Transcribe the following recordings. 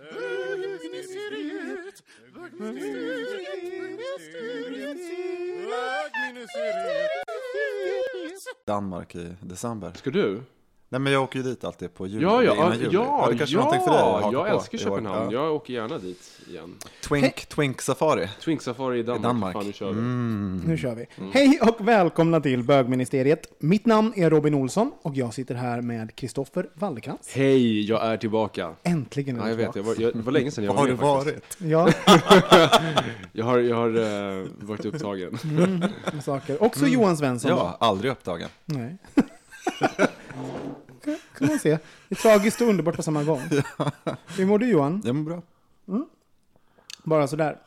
Bögministeriet, bögministeriet, bögministeriet, Danmark i december. Ska du? Nej men jag åker ju dit alltid på jul. Ja, ja, ja, jul. ja, det kanske är någonting för dig att haka jag på älskar i. Köpenhamn. Ja. Jag åker gärna dit igen. Twink, Twink Safari. Twink Safari i Danmark. Danmark. Fan, nu kör vi. Mm. Nu kör vi. Hej och välkomna till bögministeriet. Mitt namn är Robin Olsson och jag sitter här med Kristoffer Wallerkrantz. Hej, jag är tillbaka. Äntligen är Ja, du jag vet. Jag tillbaka. var, jag, det var länge sedan jag Var var har du med faktiskt. varit? Ja, Jag har, jag har eh, varit upptagen. mm, med saker. Också Johan Svensson. Ja, aldrig upptagen. Nej. kan, kan man se. Det är tragiskt och underbart på samma gång. Hur mår du Johan? Jag mår bra. Bara sådär.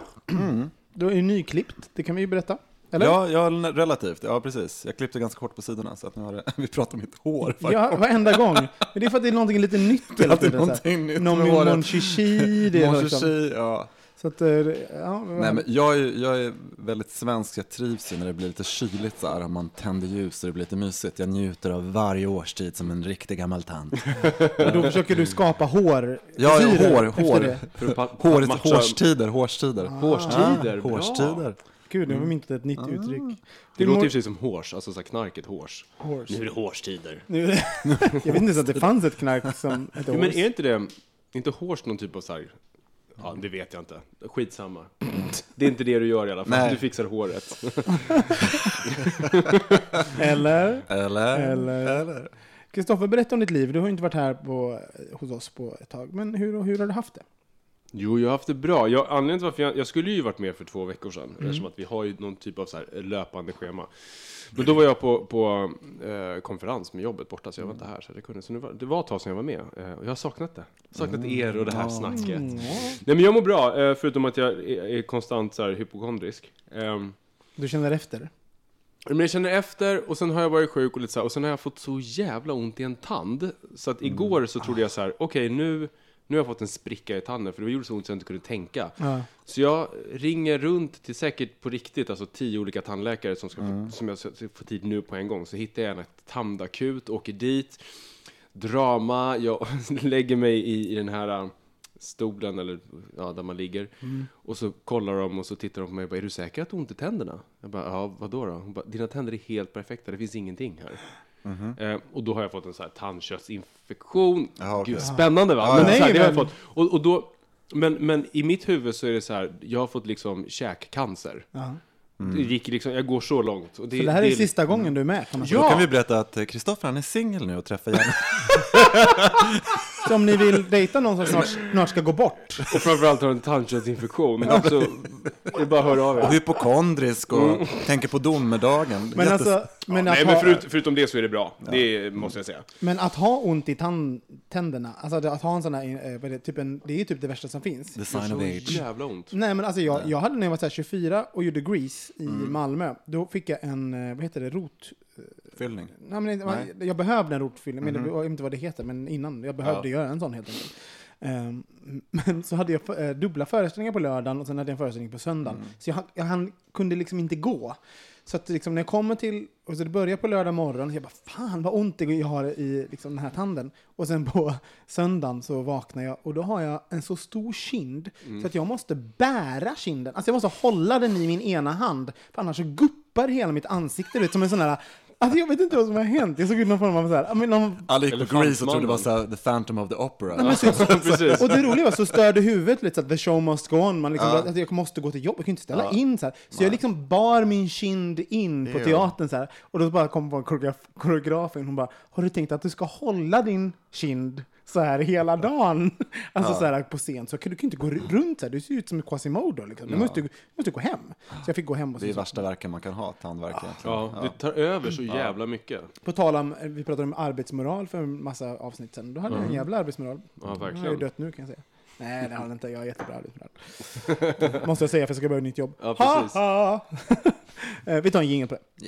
Du är ju nyklippt, det kan vi ju berätta. Eller? Ja, ja, relativt. Ja, precis. Jag klippte ganska kort på sidorna så att nu har det, vi pratar om mitt hår. Ja, varenda gång. Men det är för att det är någonting lite nytt hela tiden. någonting nytt Någon med håret. Mon Chichi, det är Mon liksom. Chichi, ja. Så att, eh, ja, Nej, men jag, är, jag är väldigt svensk. Jag trivs ju när det blir lite kyligt så här. Man tänder ljus och det blir lite mysigt. Jag njuter av varje årstid som en riktig gammal tant. Och då försöker du skapa hår. Ja, frisyrer hår, hår. det. Håret, hårstider, hårstider. Hårstider, bra. Hårstider. Gud, nu har vi myntat ett nytt uttryck. Det Hur låter för sig som hårs, alltså så här knarket hårs. Nu är det hårstider. Jag vet inte ens att det fanns ett knark som ett Jo, men är inte det, inte hårs någon typ av så här, ja det vet jag inte, skitsamma. Det är inte det du gör i alla fall, Nej. du fixar håret. Eller? Eller? Eller-? Kristoffer, berätta om ditt liv. Du har ju inte varit här på, hos oss på ett tag. Men hur, hur har du haft det? Jo, jag har haft det bra. Jag, anledningen till varför jag, jag skulle ju varit med för två veckor sedan, eftersom att vi har ju någon typ av så här löpande schema. Men då var jag på, på eh, konferens med jobbet borta, så jag var inte här. Så, det, kunde, så nu var, det var ett tag sedan jag var med, eh, och jag har saknat det. Saknat er och det här snacket. Nej men jag mår bra, eh, förutom att jag är, är konstant så här hypokondrisk. Ehm, Du känner efter? men jag känner efter och sen har jag varit sjuk och lite så här, och sen har jag fått så jävla ont i en tand. Så att igår så trodde jag så här, okej nu, nu har jag fått en spricka i tanden för det gjorde så ont så jag inte kunde tänka. Ja. Så jag ringer runt till säkert på riktigt, alltså tio olika tandläkare som, ska få, som jag ska få tid nu på en gång. Så hittar jag en tandakut, åker dit, drama, jag lägger mig i, i den här äh, stolen eller ja, där man ligger. Och så kollar de och så tittar de på mig och bara, är du säker att du har ont i tänderna? Jag bara, ja vadå då? Hon bara, dina tänder är helt perfekta, det finns ingenting här. Eh, och då har jag fått en sån här tandköttsinfektion. Ja, okej. Gud, spännande va? Ja, men, ja. så här, det har jag men- fått. Och, och då, men, men i mitt huvud så är det så här, jag har fått liksom käkcancer. Ja. Det gick liksom, jag går så långt. Och det, Så det här är det, sista gången du är med? Kan man säga. Då Ja. kan vi berätta att Kristoffer han är singel nu och träffar gärna. Så om ni vill dejta någon som snart, snart ska gå bort. Och framförallt har en tandköttsinfektion. så det är bara att höra av Och er. hypokondrisk och tänker på domedagen. Men Jättes- alltså, men, Nej att men ha, förut, förutom det så är det bra. Det måste jag säga. men att ha ont i tand, tänderna, alltså att ha en sån här, eh, det, typ en, det är ju typ det värsta som finns. The sign of age. jävla ont. Nej men alltså jag, jag hade när jag var så här 24 och gjorde Grease i Mm. Malmö, då fick jag en, eh, vad heter det, rot... Fyllning. Nej, men Nej. Mhm. jag behövde en rotfyllning, men det, jag vet inte vad det heter, men innan, jag behövde göra en sån helt enkelt. Ehm, men så hade jag eh, dubbla föreställningar på lördagen och sen hade jag en föreställning på söndagen. Mm. Så jag, han- jag han kunde liksom inte gå. Så att liksom när jag kommer till, och så det börjar på lördag morgon, jag bara fan vad ont det jag har i liksom den här tanden. Och sen på söndagen så vaknar jag och då har jag en så stor kind så att jag måste bära kinden. Alltså jag måste hålla den i min ena hand, för annars så guppar hela mitt ansikte ut som en sån här Alltså jag vet inte vad som har hänt. Jag såg ut någon form av så här, ja, men någon, Alla gick på Grease och trodde det var såhär The Phantom of the Opera. Nej, men så, så, Precis. och det roliga var så störde huvudet lite så att the show must go on. Man liksom, Ja. att jag måste gå till jobb, jag kan inte ställa in så här. Så jag liksom bar min kind in på Ew. teatern så här. Och då bara kom koreograf, koreografen, hon bara, har du tänkt att du ska hålla din kind så här hela dagen? Alltså så här på scen, så kan du kan inte gå runt så här, du ser ut som en Quasimodo liksom. Du måste, du måste gå hem. Så jag fick gå hem och Det är så. värsta verken man kan ha, tandvärk egentligen. Ja, det tar över så jävla mycket. På tal om, vi pratade om arbetsmoral för en massa avsnitt sen. Då hade jag en jävla arbetsmoral. Ja, Jag har ju verkligen. dött nu kan jag säga. Nej, det har jag inte. Jag har jättebra arbetsmoral. Måste jag säga för jag ska börja ett nytt jobb. Ja, precis. Ha, ha. Eh, Vi tar en jingel på det.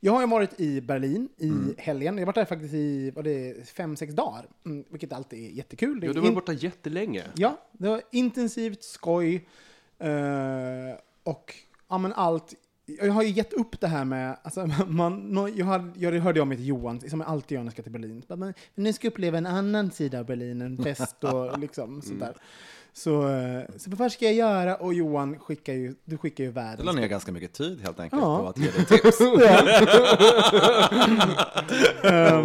Jag har ju varit i Berlin i Mm. helgen. Jag har varit där faktiskt i vad det är, fem, sex dagar. Mm, vilket alltid är jättekul. Ja, du var in- borta jättelänge. Ja, det var intensivt skoj. eh, och ja, men allt. Jag har ju gett upp det här med, alltså, man, jag, hade, jag hörde mig till Johan, som jag alltid gör när jag ska till Berlin. Men, nu ska jag uppleva en annan sida av Berlin, en fest och liksom sånt där. Så, eh, så vad ska jag göra? Och Johan skickar ju, du skickar ju Du la världens... ner ganska mycket tid helt enkelt Ja. på att ge dig tips. Ehm,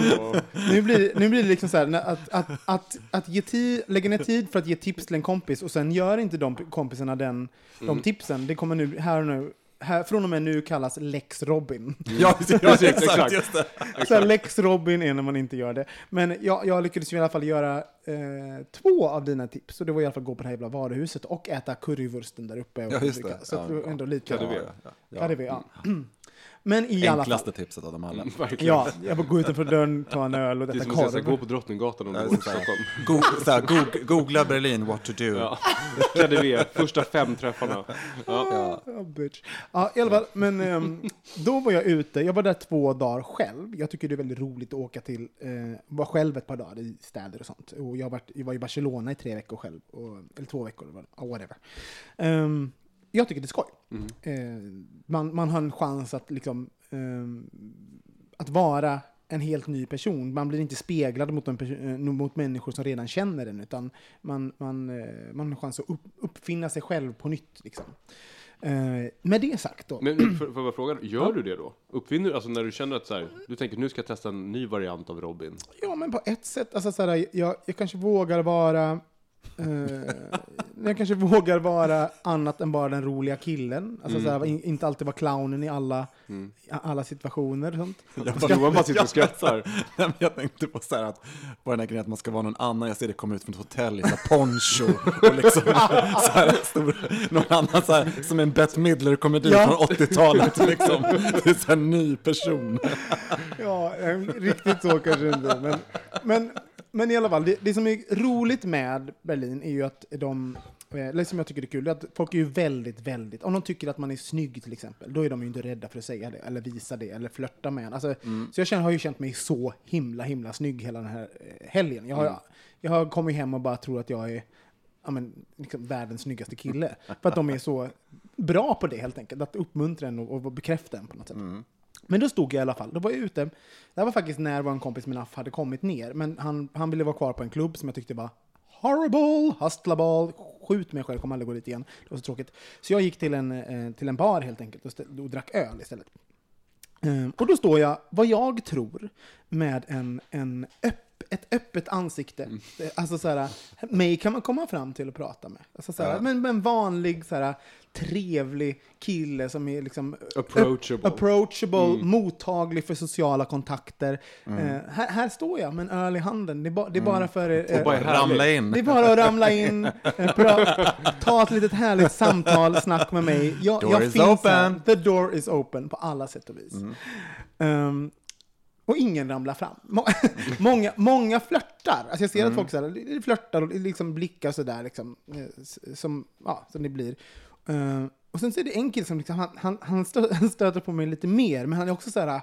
nu, blir, nu blir det liksom så här, att, att, att, att ge tid, lägga ner tid för att ge tips till en kompis och sen gör inte de kompisarna den, de tipsen. Det kommer nu, här och nu, här, från och med nu kallas Lex Robin. ja, Precis, exakt. Just det. Så här, Lex Robin är när man inte gör det. Men jag, jag lyckades ju i alla fall göra eh, två av dina tips. Och det var i alla fall gå på det här jävla varuhuset och äta currywursten där uppe. Och Ja, just det. Så att Ja, ändå lite... KDV. Ja, ja, KDV, ja. Men i alla fall. Enklaste tipset av dem alla. Verkligen. Ja, jag får gå utanför dörren, ta en öl och Det är äta som att säga, så här, korv. gå på Drottninggatan om du bor i. Stockholm. Go, så här, goog- googla Berlin, what to do. Ja. KDV, första fem träffarna. Ja. Ja, bitch. Ja, i alla fall, men ehm, då var jag ute. Jag var där två dagar själv. Jag tycker det är väldigt roligt att åka till, eh, vara själv ett par dagar i städer och sånt. Och jag, har varit, jag var i Barcelona i tre veckor själv, och, eller två veckor, eller vad- whatever. Ehm, jag tycker det är skoj. Eh, man, man har en chans att liksom, ehm, att vara en helt ny person. Man blir inte speglad mot, en eh, mot människor som redan känner en, utan man, man, eh, man har chans att upp, uppfinna sig själv på nytt. Liksom. Eh, med det sagt då. Men för, för att fråga, gör du det då? Uppfinner du, alltså när du känner att så här, du tänker nu ska jag testa en ny variant av Robin? Ja, men på ett sätt. Alltså, så här, jag, jag kanske vågar vara... Eh, jag kanske vågar vara annat än bara den roliga killen. Alltså, så här, in, inte alltid vara clownen i alla, i alla situationer. Sånt. Johan bara sitter och skrattar. Nej, jag tänkte på så här att, på den här grejen att man ska vara någon annan, jag ser det komma ut från ett hotell i så poncho och liksom så här, stor, någon annan så här, som en Bette Midler-komedi Ja. från 80-talet liksom. Det är så här en ny person. Ja, eh, riktigt så kanske inte. Men, men, men i alla fall, det, det som är roligt med Berlin är ju att de eller som jag tycker är kul, är att folk är ju väldigt, väldigt, om de tycker att man är snygg till exempel, då är de ju inte rädda för att säga det, eller visa det, eller flörta med en. Alltså, Så jag känner, har ju känt mig så himla, himla snygg hela den här eh, helgen. Jag har, jag har kommit hem och bara tror att jag är ja, men, liksom världens snyggaste kille. För att de är så bra på det helt enkelt, att uppmuntra en och, och bekräfta en på något sätt. Men då stod jag i alla fall, då var jag ute. Det här var faktiskt när vår kompis Minaf hade kommit ner, men han, han ville vara kvar på en klubb som jag tyckte var horrible, hustlable, skjut mig själv, kommer aldrig gå dit igen. Det var så tråkigt. Så jag gick till en, eh, till en bar helt enkelt och, stä- och drack öl istället. Ehm, och då står jag, vad jag tror, med en, en öpp, ett öppet ansikte. Mm. Alltså såhär, mig kan man komma fram till och prata med. Alltså såhär, men, men vanlig såhär, trevlig kille som är liksom Approachable. Approachable, Mm. mottaglig för sociala kontakter. Mm. Eh, här, här står jag med en öl i handen. Det är, ba, det är bara för eh, bara Ramla in. det är bara att ramla in, eh, ta ett litet härligt samtal, snack med mig. Jag, Door jag is finns open. Här. The door is open på alla sätt och vis. Ehm, och ingen ramlar fram. Må- många, många flörtar. Alltså jag ser att folk så här, flörtar och liksom blickar sådär, liksom, eh, som, ja, som det blir. Ehm, och sen så är det en kille som liksom, han, han, han, stö, han stöter på mig lite mer, men han är också så här,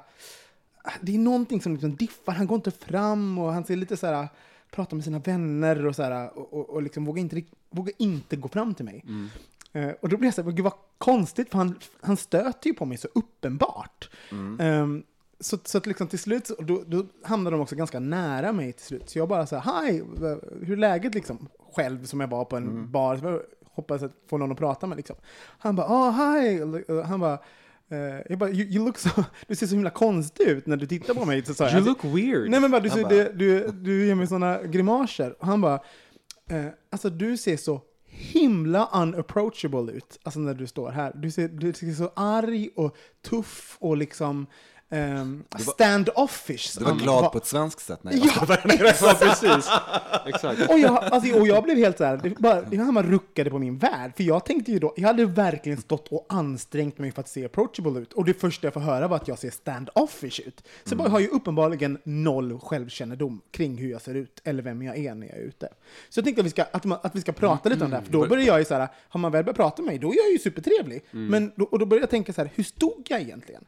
det är någonting som liksom diffar, han går inte fram och han ser lite så här, pratar med sina vänner och så här, och, och, och liksom vågar inte, vågar inte gå fram till mig. Eh, och då blir jag så här, gud vad konstigt, för han, han stöter ju på mig så uppenbart. Ehm, så, så att liksom till slut, då, då hamnar de också ganska nära mig till slut. Så jag bara så här, hej, hur är läget liksom? Själv som jag var på en bar, så jag hoppas att få någon att prata med liksom. Han bara, oh, hej! Han bara, eh, jag bara, you, you look so, du ser så himla konstig ut när du tittar på mig. Så sa You look weird. Nej men bara, du, ser, du, du, du ger mig såna grimaser. Och han bara, eh, alltså du ser så himla unapproachable ut, alltså när du står här. Du ser, du ser så arg och tuff och liksom um, stand-offish. Du var glad på ett svenskt sätt. Nej, Ja, Ja, precis. Exakt. och jag, alltså, och jag blev helt så här, det bara, han bara ruckade på min värld. För jag tänkte ju då, jag hade verkligen stått och ansträngt mig för att se approachable ut. Och det första jag får höra var att jag ser stand-offish ut. Så jag har ju uppenbarligen noll självkännedom kring hur jag ser ut, eller vem jag är när jag är ute. Så jag tänkte att vi ska, att, man, att vi ska prata lite om det här, för då börjar jag ju så här, har man väl börjat prata med mig, då är jag ju supertrevlig. Men då, och då började jag tänka så här, hur stod jag egentligen?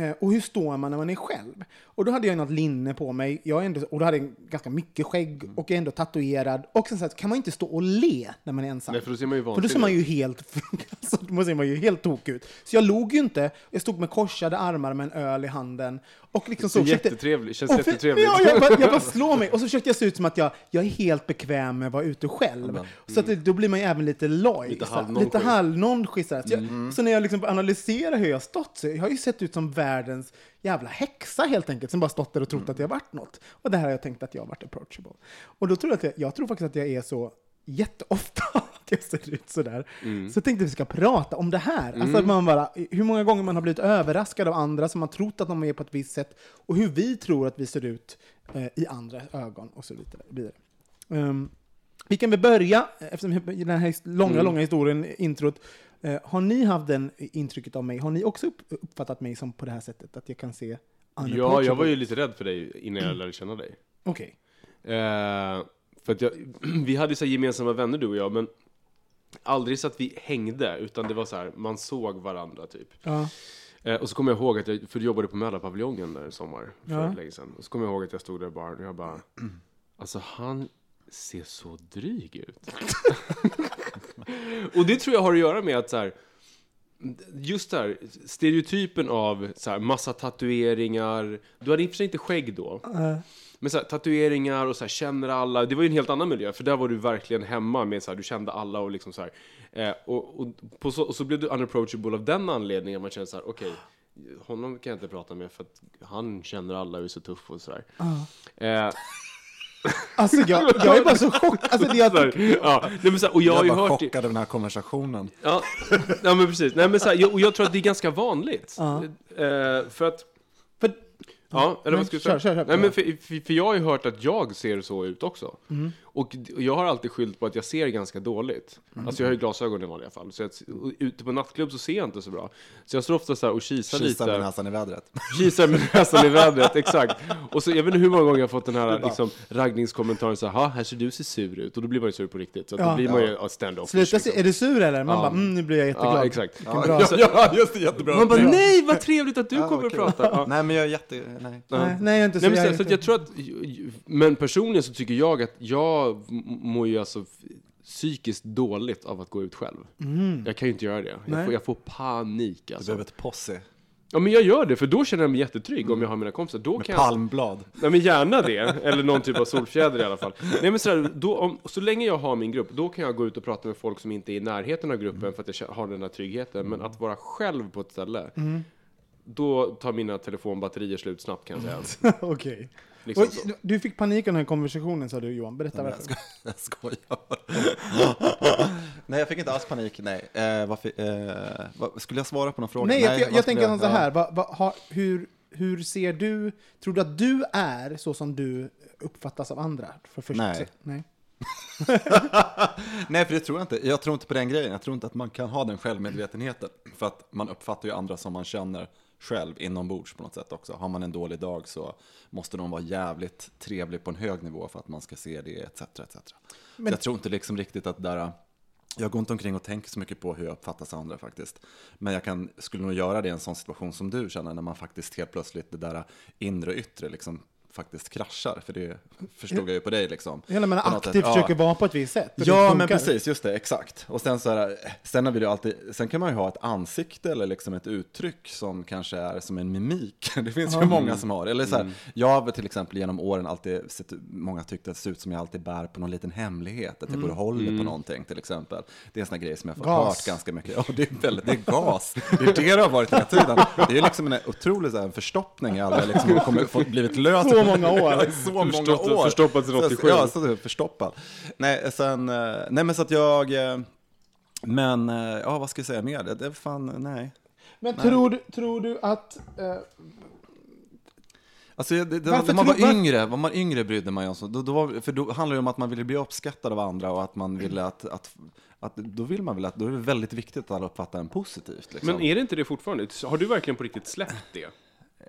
Eh, och hur står man när man är själv? Och då hade jag något linne på mig, jag är ändå, och då hade jag ganska mycket skägg och är ändå tatuerad. Och sen så här, kan man inte stå och le när man är ensam. Nej, för då ser man ju För då vansinnig ser man ju helt, alltså, då ser man ju helt tokig ut. Så jag log ju inte, jag stod med korsade armar med en öl i handen. Och liksom så försökte- jättetrevligt, känns för- jättetrevligt. Ja, jag, bara, jag bara slår mig och så försökte jag se ut som att jag, jag är helt bekväm med att vara ute själv. Så att det, då blir man ju även lite loj. Lite så halvnonchig. lite halvnonchig. Så, så, jag, så när jag liksom analyserar hur jag har stått, så jag har ju sett ut som världens jävla häxa helt enkelt, som bara stått där och trott att jag varit något. Och det här har jag tänkt att jag har varit approachable. Och då tror jag att jag, jag tror faktiskt att jag är så jätteofta att jag ser ut sådär. Så jag tänkte att vi ska prata om det här. Alltså att man bara, hur många gånger man har blivit överraskad av andra som har trott att de är på ett visst sätt och hur vi tror att vi ser ut eh, i andra ögon och så vidare. Um, vi kan väl börja, eftersom den här långa, långa historien, introt. Eh, har ni haft den intrycket av mig? Har ni också upp, uppfattat mig som på det här sättet? Att jag kan se Ja, jag var ju lite rädd för dig innan jag lärde känna dig. Okej. Eh, för att jag, vi hade så gemensamma vänner du och jag, men aldrig så att vi hängde, utan det var så här, man såg varandra typ. Ja. Eh, och så kommer jag ihåg att jag, för du jobbade på Mälarpaviljongen där i sommar, för Ja. länge sedan. Och så kommer jag ihåg att jag stod där i baren och jag bara, alltså han ser så dryg ut. och det tror jag har att göra med att så här, just det här, stereotypen av så här, massa tatueringar, du hade i och för sig inte skägg då. Eh, Men så här, tatueringar och så här, känner alla, det var ju en helt annan miljö, för där var du verkligen hemma med så här, du kände alla och liksom så här. Eh, och, och, så, och så blev du unapproachable av den anledningen, man kände så här, okej, honom kan jag inte prata med för att han känner alla och är så tuff och sådär. Eh, Alltså jag, jag är bara så chockad. Alltså, det så jag, ja, nej, men så här, och jag Jag har ju bara hört... chockad av den här konversationen. Ja, ja men precis. Nej, men så här, jag, och jag tror att det är ganska vanligt. Eh, för att för, Ja, eller Nej, vad ska du kör, säga? kör, kör. Nej, men för, för, för jag har ju hört att jag ser så ut också. Mm. Och, och jag har alltid skyllt på att jag ser ganska dåligt. Mm. Alltså jag har ju glasögon i vanliga fall. Så att, och ute på nattklubb så ser jag inte så bra. Så jag står ofta så här och kisar Kisar med lite. näsan i vädret. Kisar med näsan i vädret, exakt. Och så, jag vet inte hur många gånger jag har fått den här liksom, raggningskommentaren så här, "Ha, här ser du ser sur ut. Och då blir man ju sur på riktigt. Så att Ja. då blir man ju ja, stand-off. Sluta se, är du sur eller? Man Ja. bara, mm, nu blir jag jätteglad. Ja, exakt. Bra. Ja, ja, just det, jättebra. Man bara, nej vad trevligt att du Ja, kommer att kul. prata. Ja. Nej, men jag är jätte... Nej. Nej, nej, jag är inte så. Nej, men jag så, är så jag tror att, men personligen så tycker jag att jag m- mår ju alltså psykiskt dåligt av att gå ut själv. Jag kan ju inte göra det. Jag får, jag får panik Du alltså. behöver ett posse. Ja men jag gör det, för då känner jag mig jättetrygg om jag har mina kompisar. Då Med kan jag, palmblad. nej men gärna det, eller någon typ av solfjäder i alla fall. Nej men sådär, då, om, så länge jag har min grupp, då kan jag gå ut och prata med folk som inte är i närheten av gruppen för att jag har den här tryggheten. Men att vara själv på ett ställe, då tar mina telefonbatterier slut snabbt kan jag säga. Okej. Liksom så. du- Du fick panik av den här konversationen sa du Johan. Berätta Nej, varför. jag, sko jag skojar. nej, jag fick inte alls panik. Nej. Eh, varför, eh, vad, skulle jag svara på någon fråga? Nej, jag, jag, jag tänker så ja. här. Va, va, ha, hur, hur ser du, tror du att du är så som du uppfattas av andra? För först, Nej. Nej. Nej, för det tror jag inte. Jag tror inte på den grejen. Jag tror inte att man kan ha den självmedvetenheten. För att man uppfattar ju andra som man känner själv inombords på något sätt också. Har man en dålig dag så måste de vara jävligt trevlig på en hög nivå för att man ska se det, etc. etc. Men- Så jag tror inte liksom riktigt att där... Jag går inte omkring och tänker så mycket på hur jag uppfattas av andra faktiskt. Men jag kan, skulle nog göra det i en sån situation som du känner, när man faktiskt helt plötsligt det där inre och yttre liksom faktiskt kraschar. För det förstod jag ju på dig liksom. På något aktivt sätt. försöker vara på ett visst sätt. Ja, men precis, just det, exakt. Och sen så här, sen, vill jag alltid, sen kan man ju ha ett ansikte eller liksom ett uttryck som kanske är som en mimik. Det finns ju många som har. Eller så här, jag har till exempel genom åren alltid sett, många tyckt att det ser ut som jag alltid bär på någon liten hemlighet. Att jag går och håller på någonting till exempel. Det är en sån här grej som jag har Gas. hört ganska mycket. Ja, det är väldigt, det är gas. Det är det det har varit hela tiden. Det är liksom en otrolig så här, förstoppning i alla, liksom, kommer, fått, blivit löst. Så många år. så många år. förstoppat sedan Så- 87. Ja, så förstoppad. Nej, sen, eh, nej, men så att jag... eh, Men, eh, ja, vad ska jag säga mer? Det det är fan, nej. Men tror du, tror du att... eh, Alltså, det, det, när man tror- var var- yngre, var man yngre brydde man sig om så. Då, då var, för då handlar det om att man ville bli uppskattad av andra och att man ville att, att, att då vill man väl att, då är det väldigt viktigt att alla uppfattar en positivt. Liksom. Men är det inte det fortfarande? Har du verkligen på riktigt släppt det?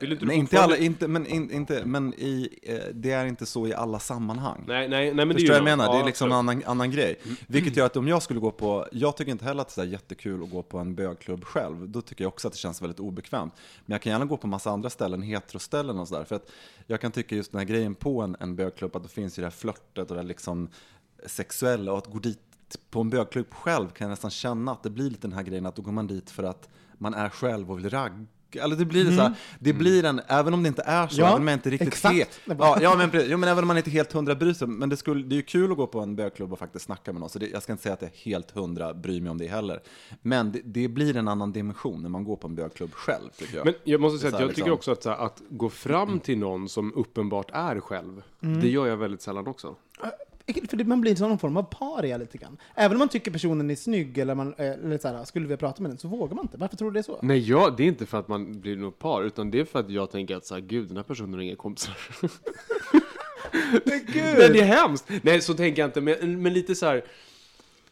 Vill inte Nej, inte alla, inte, men, in, inte, men i, eh, det är inte så i alla sammanhang. Nej, nej, nej men Förstår det är du ju vad jag menar? något. Det är Ja, liksom en annan, annan grej. Vilket gör att om jag skulle gå på, jag tycker inte heller att det är jättekul att gå på en bögklubb själv. Då tycker jag också att det känns väldigt obekvämt. Men jag kan gärna gå på massa andra ställen, heteroställen och sådär. För att jag kan tycka just den här grejen på en, en bögklubb, att det finns ju det här flörtet och det här liksom sexuella. Och att gå dit på en bögklubb själv kan jag nästan känna att det blir lite den här grejen att då går man dit för att man är själv och vill ragga. Eller det blir så här, det blir en, även om det inte är så, Ja, även om jag inte riktigt exakt. helt, ja, ja, men, precis. jo, men även om man inte helt hundra bryr sig, men det, skulle, det är ju kul att gå på en bögklubb och faktiskt snacka med någon, så det, jag ska inte säga att jag helt hundra bryr mig om det heller. Men det, det blir en annan dimension när man går på en bögklubb själv, tycker jag. Men jag måste säga att jag tycker liksom- också att, så här, att gå fram till någon som uppenbart är själv, Mm. det gör jag väldigt sällan också. För man blir någon form av paria lite grann. Även om man tycker personen är snygg eller, man, eh, eller så här, skulle vilja prata med den så vågar man inte. Varför tror du det är så? Nej, jag, det är inte för att man blir något par, utan det är för att jag tänker att så här, gud, den här personen har inga kompisar. Men gud! Nej, det är hemskt! Nej, så tänker jag inte, men, men lite så här,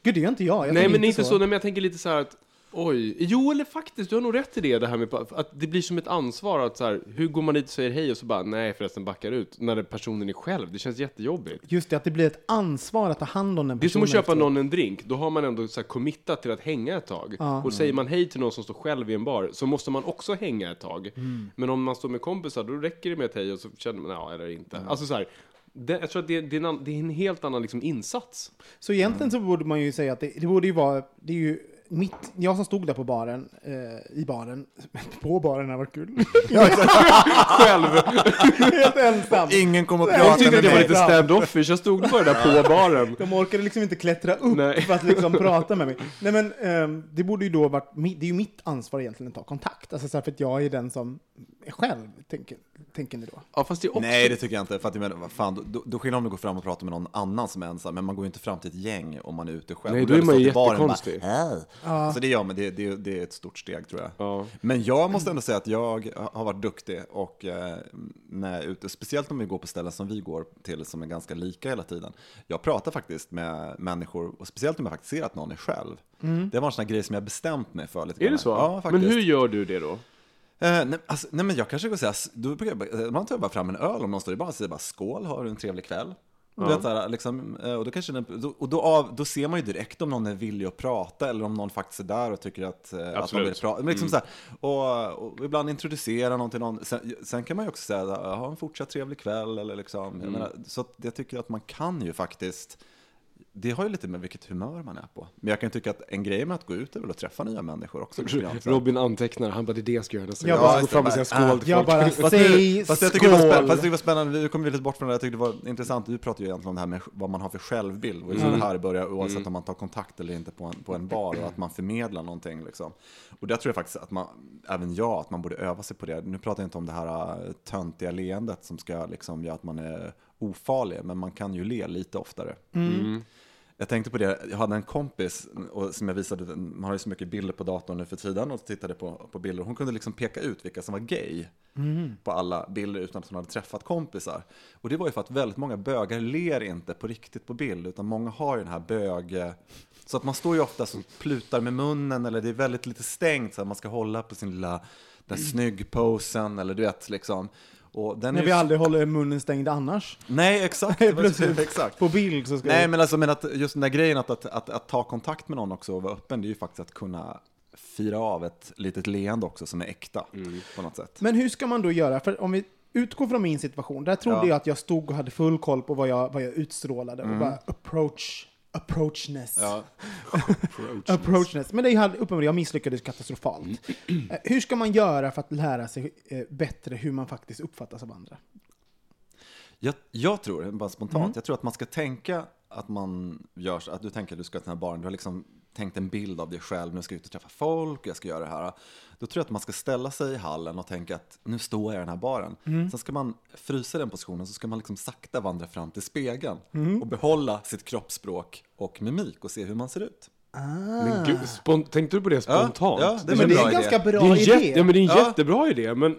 Gud, det gör inte jag. jag nej men inte så, nej, men jag tänker lite så här att Oj, jo eller faktiskt, du har nog rätt i det, det här med att det blir som ett ansvar att så här, hur går man dit och säger hej och så bara nej förresten backar ut, när personen är själv, det känns jättejobbigt. Just det, att det blir ett ansvar att ta hand om den Det är som personen. att köpa någon en drink, då har man ändå så här committat till att hänga ett tag. Ja. Och säger man hej till någon som står själv i en bar, så måste man också hänga ett tag. Mm. Men om man står med kompisar, då räcker det med ett hej och så känner man, ja eller inte. Mm. Alltså så här, det, jag tror att det, det, är en, det är en helt annan liksom insats. Så egentligen så borde man ju säga att det, det borde ju vara, det är ju mitt, jag som stod där på baren, eh, i baren, på baren har varit kul. Själv! Helt ensam. Ingen kommer att Nej, Jag prata tyckte med att det var mig. lite stand-offish, jag stod bara där på baren. De orkade liksom inte klättra upp Nej. för att liksom prata med mig. Nej men ehm, det borde ju då varit, det är ju mitt ansvar egentligen att ta kontakt. Alltså så för att jag är den som själv, tänker, tänker ni då? Ja, fast det är också... Nej, det tycker jag inte. För att jag menar, vad fan, då, då skillnad om du går fram och pratar med någon annan som är ensam, men man går ju inte fram till ett gäng om man är ute själv. Nej, Och då är man ju och jättekonstig. Bara, "Hej." Så det gör man, det, det, det är ett stort steg tror jag. Ja. Men jag måste ändå säga att jag har varit duktig och eh, när jag är ute, speciellt om vi går på ställen som vi går till som är ganska lika hela tiden. Jag pratar faktiskt med människor, och speciellt om jag faktiskt ser att någon är själv. Det var en sån här grej som jag bestämt mig för lite Är grann. det så? Ja, Men faktiskt. hur gör du det då? Eh, nej, alltså, nej men jag kanske går säga, då brukar jag, bara- ibland tar bara fram en öl om någon står i baren och säger bara skål, har du en trevlig kväll? Du vet, så här, liksom, eh, och då, kanske den, och då, av, då ser man ju direkt om någon är villig att prata eller om någon faktiskt är där och tycker att, eh, att de Absolut. vill prata. Men liksom så här, och, och ibland introducera någon till någon. Sen, sen kan man ju också säga, ha en fortsatt trevlig kväll. Eller liksom, jag menar, så jag tycker att man kan ju faktiskt det har ju lite med vilket humör man är på. Men jag kan tycka att en grej med att gå ut är väl att träffa nya människor också. Robin antecknar, han bara det är det jag ska göra nästa gång. bara- Jag fram och säga skål till Jag folk. bara, Fast, säg nu, fast, jag tycker det var spännande, skål! fast det var spännande, vi kommer lite bort från det, jag tyckte det var intressant, du pratade ju egentligen om det här med vad man har för självbild, och mm. det här börjar oavsett om man tar kontakt eller inte på en, på en bar, och att man förmedlar någonting. Liksom. Och där tror jag faktiskt att man, även jag, att man borde öva sig på det. Nu pratar jag inte om det här äh, töntiga leendet som ska liksom göra att man är ofarlig, men man kan ju le lite oftare. Jag tänkte på det, jag hade en kompis och som jag visade, man har ju så mycket bilder på datorn nu för tiden och tittade på, på bilder. Hon kunde liksom peka ut vilka som var gay på alla bilder utan att hon hade träffat kompisar. Och det var ju för att väldigt många bögar ler inte på riktigt på bild, utan många har ju den här bög... Så att man står ju ofta och plutar med munnen eller det är väldigt lite stängt så att man ska hålla på sin lilla den snygg-posen eller du vet liksom. Och den När är vi ju- aldrig håller munnen stängd annars. Nej, exakt. Plötsligt exakt. på bild så ska Nej, vi... men alltså men att just den där grejen att, att, att, att ta kontakt med någon också och vara öppen, det är ju faktiskt att kunna fira av ett litet leende också som är äkta på något sätt. Men hur ska man då göra? För om vi utgår från min situation, där trodde Ja. jag att jag stod och hade full koll på vad jag, vad jag utstrålade och bara approach, approachness. Ja. Approachness. Men det hade uppenbarligen, jag misslyckades katastrofalt. Eh, Hur ska man göra för att lära sig eh, bättre hur man faktiskt uppfattas av andra? Jag, jag tror, bara spontant, jag tror att man ska tänka att man gör så, att du tänker att du ska till den här baren, du har liksom tänkt en bild av dig själv, nu ska jag ut och träffa folk, jag ska göra det här. Då tror jag att man ska ställa sig i hallen och tänka att nu står jag i den här baren. Sen ska man frysa den positionen, så ska man liksom sakta vandra fram till spegeln och behålla sitt kroppsspråk och mimik och se hur man ser ut. Men gud, spon- tänkte du på det spontant? ja, det är Men en det är en idé. ganska Det bra är en, idé. jätte, ja, men det är en Ja. jättebra idé, men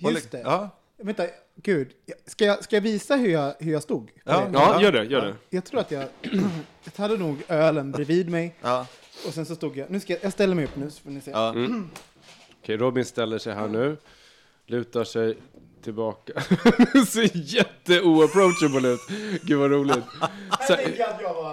Just det. Ja, Vänta, gud. Ska jag, ska jag visa hur jag, hur jag stod? Ja. ja, gör det, gör det. Jag tror att jag, jag hade nog ölen bredvid mig ja, och sen så stod jag, nu ska jag, jag ställer mig upp nu så får ni se. ja. Okej, Robin ställer sig här nu, lutar sig tillbaka. Ser jätte-oapproachable ut. Gud vad roligt. Så,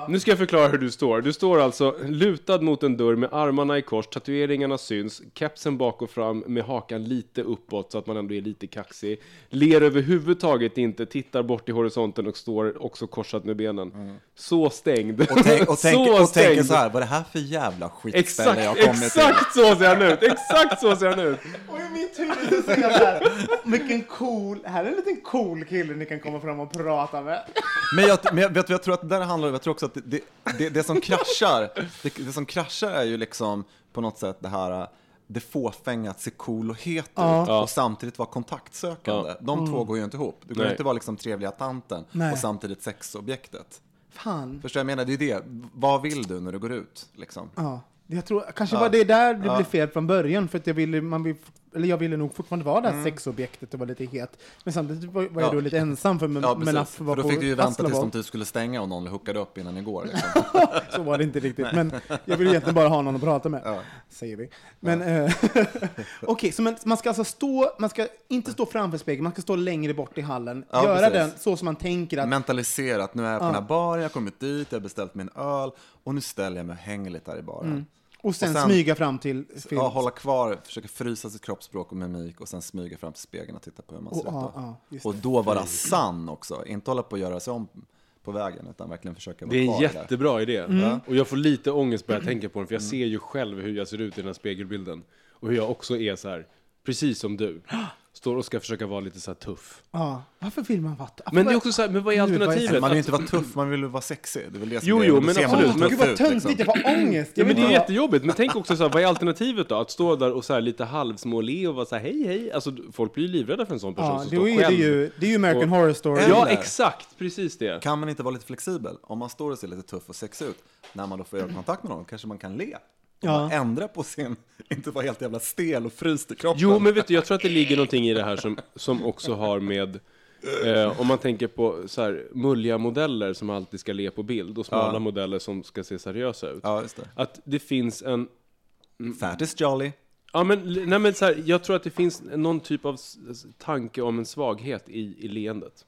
nu ska jag förklara hur du står. Du står alltså lutad mot en dörr med armarna i kors, tatueringarna syns, kepsen bak och fram med hakan lite uppåt så att man ändå är lite kaxig. Ler överhuvudtaget inte, tittar bort i horisonten och står också korsat med benen. Så stängd. Och, tänk, och, tänk, så och tänker stängd. så här, vad är det här för jävla skitställe jag Exakt, kommit till? exakt så ser han ut! Exakt så ser han ut! Och i mitt huvud så ser jag så här, vilken cool, här är en liten cool kille ni kan komma fram och prata med. Men jag, men jag, vet, du, jag tror att det där handlar om, jag tror också att det, det, det, som kraschar, det, det som kraschar är ju liksom på något sätt det här det fåfänga att se cool och het ut Ja. och samtidigt vara kontaktsökande. Ja. De två går ju inte ihop. Du kan Nej. inte vara liksom trevliga tanten Nej. och samtidigt sexobjektet. Fan. Förstår jag menar? Det är det. Vad vill du när du går ut? Liksom? Ja. Jag tror, kanske var det där det Ja. blev fel från början, för att jag ville, man vill, eller jag ville nog fortfarande vara det här sexobjektet och vara lite het. Men samtidigt var, var jag Mm. Ja. då lite ensam, för Ja, men precis. att För då fick du ju vänta tills de typ skulle stänga och någon hookade upp innan igår. Liksom. Så var det inte riktigt. Men jag vill egentligen bara ha någon att prata med, Ja. säger vi. Men eh, okej, så man, man ska alltså stå, man ska inte stå framför spegeln, man ska stå längre bort i hallen. Ja, göra precis. den så som man tänker att Mentalisera att nu är jag på den här baren, jag har kommit dit, jag har beställt min öl och nu ställer jag mig och hänger lite här i baren. Och sen, Och sen- smyga fram till film. Ja, hålla kvar, försöka frysa sitt kroppsspråk och mimik och sen smyga fram till spegeln och titta på hur man ser Och- ut. då. ja, just och då vara sann också, inte hålla på att göra sig om på vägen utan verkligen försöka vara Det är en kvar där. jättebra idé. Mm. Och jag får lite ångest bara jag tänker på den, för jag ser ju själv hur jag ser ut i den här spegelbilden. Och hur jag också är så här precis som du, står och ska försöka vara lite så här tuff. Ja, varför vill man vara... Men det är också så här, men vad är alternativet? Man vill ju inte vara tuff, man vill vara sexig. Det är väl det som Jo, är jo. Då men ser man absolut, ju men- tuff Gud vad ut, töntigt, liksom. jag får ångest. Ja, men det är jättejobbigt, men tänk också så här, vad är alternativet då? Att stå där och så här lite halvsmåle och vara så här hej hej, alltså folk blir ju livrädda för en sån person Ja, som det står är ju, det är själv. ju, det är ju American Och- Horror Story. Ja, Eller- exakt, precis det. Kan man inte vara lite flexibel? Om man står och ser lite tuff och sexig ut, när man då får ögonkontakt med någon, kanske man kan le. Och Ja. bara ändra på sin, inte vara helt jävla stel och fryst i kroppen. Jo, men vet du, jag tror att det ligger någonting i det här som, som också har med Eh, om man tänker på så här, mulliga modeller som alltid ska le på bild och smala Ja. modeller som ska se seriösa ut. Ja, just det. Att det finns en... Fat is jolly. Ja, men, nej, men så här, jag tror att det finns någon typ av tanke om en svaghet i, i leendet.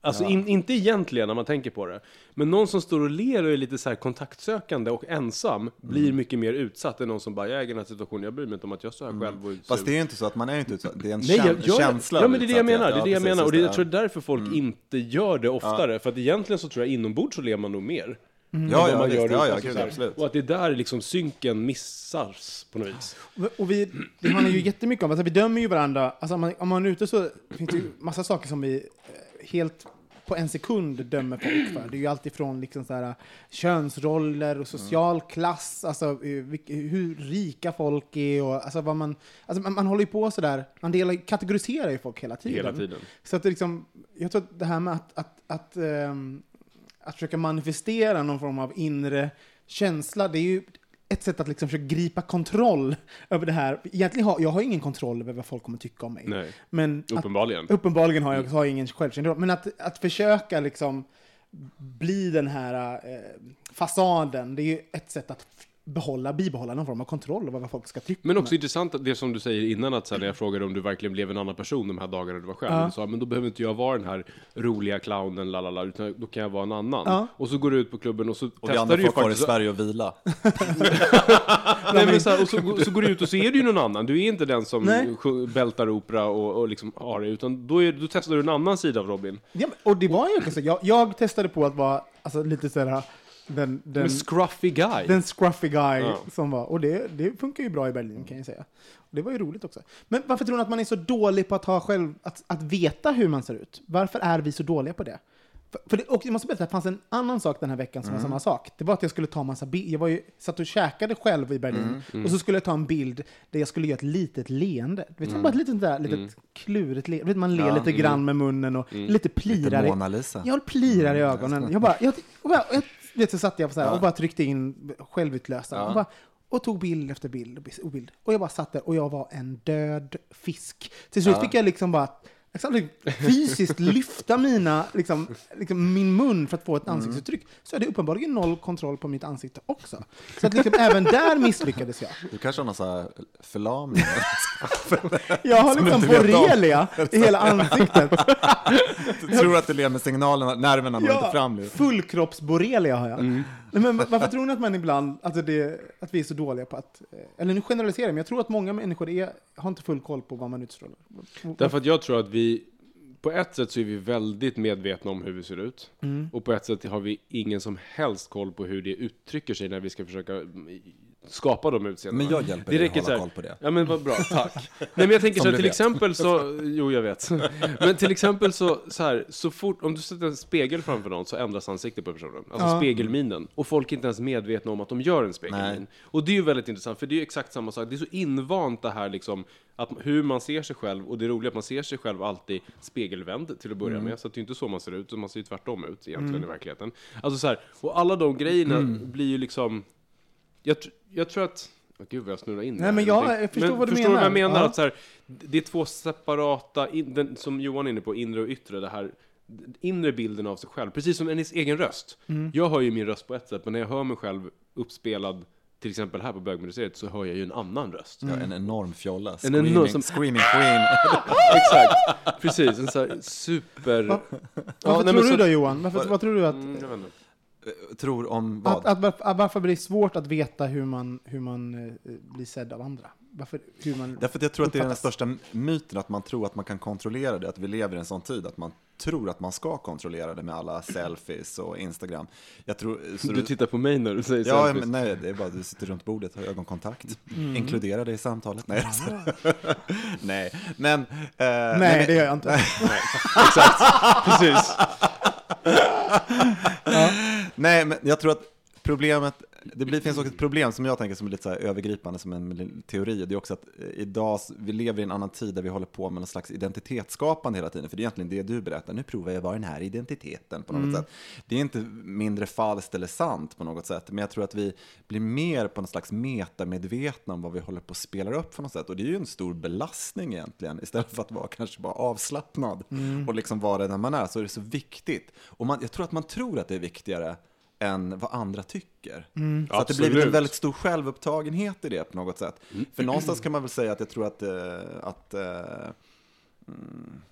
Alltså in, inte egentligen när man tänker på det. Men någon som står och ler och är lite så här kontaktsökande och ensam blir mycket mer utsatt än någon som bara, jag äger den här situationen, jag bryr mig inte om att jag står här själv och Fast ut." det är ju inte så att man är inte utsatt, det är en Nej, jag, jag, känsla. Ja, men det är det jag menar. Det är Ja, det jag precis, menar. Och det, jag tror det är därför folk inte gör det oftare. För att egentligen så tror jag inombords så ler man nog mer. Ja, än ja, vad man visst, gör ja, ja, alltså gud, absolut. Och att det är där liksom synken missas på något vis. Och vi, det handlar ju jättemycket om, alltså vi dömer ju varandra, alltså om man, om man är ute så finns det ju massa saker som vi eh, helt på en sekund dömer folk för. Det är ju allt ifrån liksom så här, könsroller och social klass, alltså eh, hur rika folk är och alltså vad man, alltså man, man håller ju på sådär, man delar, kategoriserar ju folk hela tiden. Hela tiden. Så att det liksom, jag tror att det här med att, att, att, ehm, att försöka manifestera någon form av inre känsla, det är ju ett sätt att liksom försöka gripa kontroll över det här. Egentligen har jag har ingen kontroll över vad folk kommer tycka om mig. Nej, Men att, uppenbarligen. uppenbarligen har jag, har jag ingen självkännedom. Men att, att försöka liksom bli den här eh, fasaden, det är ju ett sätt att behålla, bibehålla någon form av kontroll över vad folk ska tycka. Men också en. intressant att det som du säger innan, att så här, när jag frågade om du verkligen blev en annan person de här dagarna du var själv. Ja. Du sa, men då behöver inte jag vara den här roliga clownen, lalala, utan då kan jag vara en annan. Ja. Och så går du ut på klubben och så Och vi testar andra du ju får kvar i faktiskt... Sverige och vila. Nej, men så, här, och så, så går du ut och så är du ju någon annan. Du är inte den som Nej. bältar opera och, och liksom har det, utan då, är, då testar du en annan sida av Robin. Ja, men- och det var ju så. Jag, jag testade på att vara alltså, lite sådär den, den, En scruffy guy. den scruffy guy Ja. som var. Och det, det funkar ju bra i Berlin kan jag säga. Och det var ju roligt också. Men varför tror ni att man är så dålig på att, ha själv, att, att veta hur man ser ut? Varför är vi så dåliga på det? För, för det och jag måste berätta, det fanns en annan sak den här veckan som var samma sak. Det var att jag skulle ta massa bilder. Jag var ju, satt och käkade själv i Berlin. Och så skulle jag ta en bild där jag skulle göra ett litet leende. Du vet, bara ett litet, där, litet klurigt leende. Vet, Man ler Ja. lite grann med munnen och lite plirar. Lite Mona Lisa. jag plirar i ögonen. Jag bara, jag, bara, jag, vet, så satt jag så här och bara tryckte in självutlösaren. Och, bara, och tog bild efter bild och bild. Och jag bara satt där och jag var en död fisk. Till slut fick jag liksom bara jag fysiskt lyfta mina, liksom, liksom min mun för att få ett ansiktsuttryck. Så jag hade uppenbarligen noll kontroll på mitt ansikte också. Så att liksom, även där misslyckades jag. Du kanske har någon förlamning? Jag har liksom borrelia i hela ansiktet. du tror att du ler med signalerna, nerverna når inte fram. liksom. fullkroppsborrelia har jag. Mm. Nej, men varför tror ni att man ibland, alltså det, att vi är så dåliga på att, eh, eller nu generaliserar jag, men jag tror att många människor är, har inte full koll på vad man utstrålar. Därför att jag tror att vi, på ett sätt så är vi väldigt medvetna om hur vi ser ut. Mm. Och på ett sätt har vi ingen som helst koll på hur det uttrycker sig när vi ska försöka skapa de utseendena. Men jag hjälper det dig räcker att så hålla här- koll på det. Ja men vad bra, tack. Nej men jag tänker Som så här, du till vet. exempel så, jo jag vet. Men till exempel så, så här, så fort, om du sätter en spegel framför någon så ändras ansiktet på personen. Alltså Ja. spegelminen. Och folk är inte ens medvetna om att de gör en spegelmin. Nej. Och det är ju väldigt intressant, för det är ju exakt samma sak. Det är så invant det här liksom, att hur man ser sig själv, och det är roliga att man ser sig själv alltid spegelvänd till att börja med, så att det är inte så man ser ut, utan man ser ju tvärtom ut egentligen i verkligheten. Alltså så här, och alla de grejerna blir ju liksom, jag, jag tror att, Åh, gud vad jag snurrar in Nej, men jag- jag förstår vad du förstår vad jag menar. menar? Ja. Att så här, det är två separata, in, den, som Johan är inne på, inre och yttre, det här inre bilden av sig själv, precis som ens egen röst. Mm. Jag hör ju min röst på ett sätt, men när jag hör mig själv uppspelad, till exempel här på bögmuseet, så hör jag ju en annan röst. Ja, en enorm fjolla. En Screaming, enorm som- screaming queen. Exakt, precis. En sån här super... Va- Ja, Varför nej, tror men du så- då Johan? Varför, vad tror du att, Mm. Tror om vad? att, att, varför- blir det svårt att veta hur man, hur man eh, blir sedd av andra? Varför, hur man Därför att jag tror att det är den största myten, att man tror att man kan kontrollera det, att vi lever i en sån tid, att man tror att man ska kontrollera det med alla selfies och Instagram. Jag tror, så Du tittar på mig när du säger Ja, selfies. men nej, det är bara att du sitter runt bordet, har ögonkontakt. Inkludera det i samtalet. Nej, nej. men... eh, Nej, men- det gör jag inte. Precis. Nej, men jag tror att problemet, det blir, finns också ett problem som jag tänker som är lite så övergripande som en teori. Det är också att eh, idag, vi lever i en annan tid där vi håller på med någon slags identitetsskapande hela tiden. För det är egentligen det du berättar. Nu provar jag vad den här identiteten på något sätt. Det är inte mindre falskt eller sant på något sätt. Men jag tror att vi blir mer på något slags metamedvetna om vad vi håller på att spela upp på något sätt. Och det är ju en stor belastning egentligen. Istället för att vara kanske bara avslappnad och liksom vara den man är så är det så viktigt. Och man, jag tror att man tror att det är viktigare än vad andra tycker. Så att det blir en väldigt stor självupptagenhet i det på något sätt. För någonstans kan man väl säga att jag tror att, eh, att eh, mm,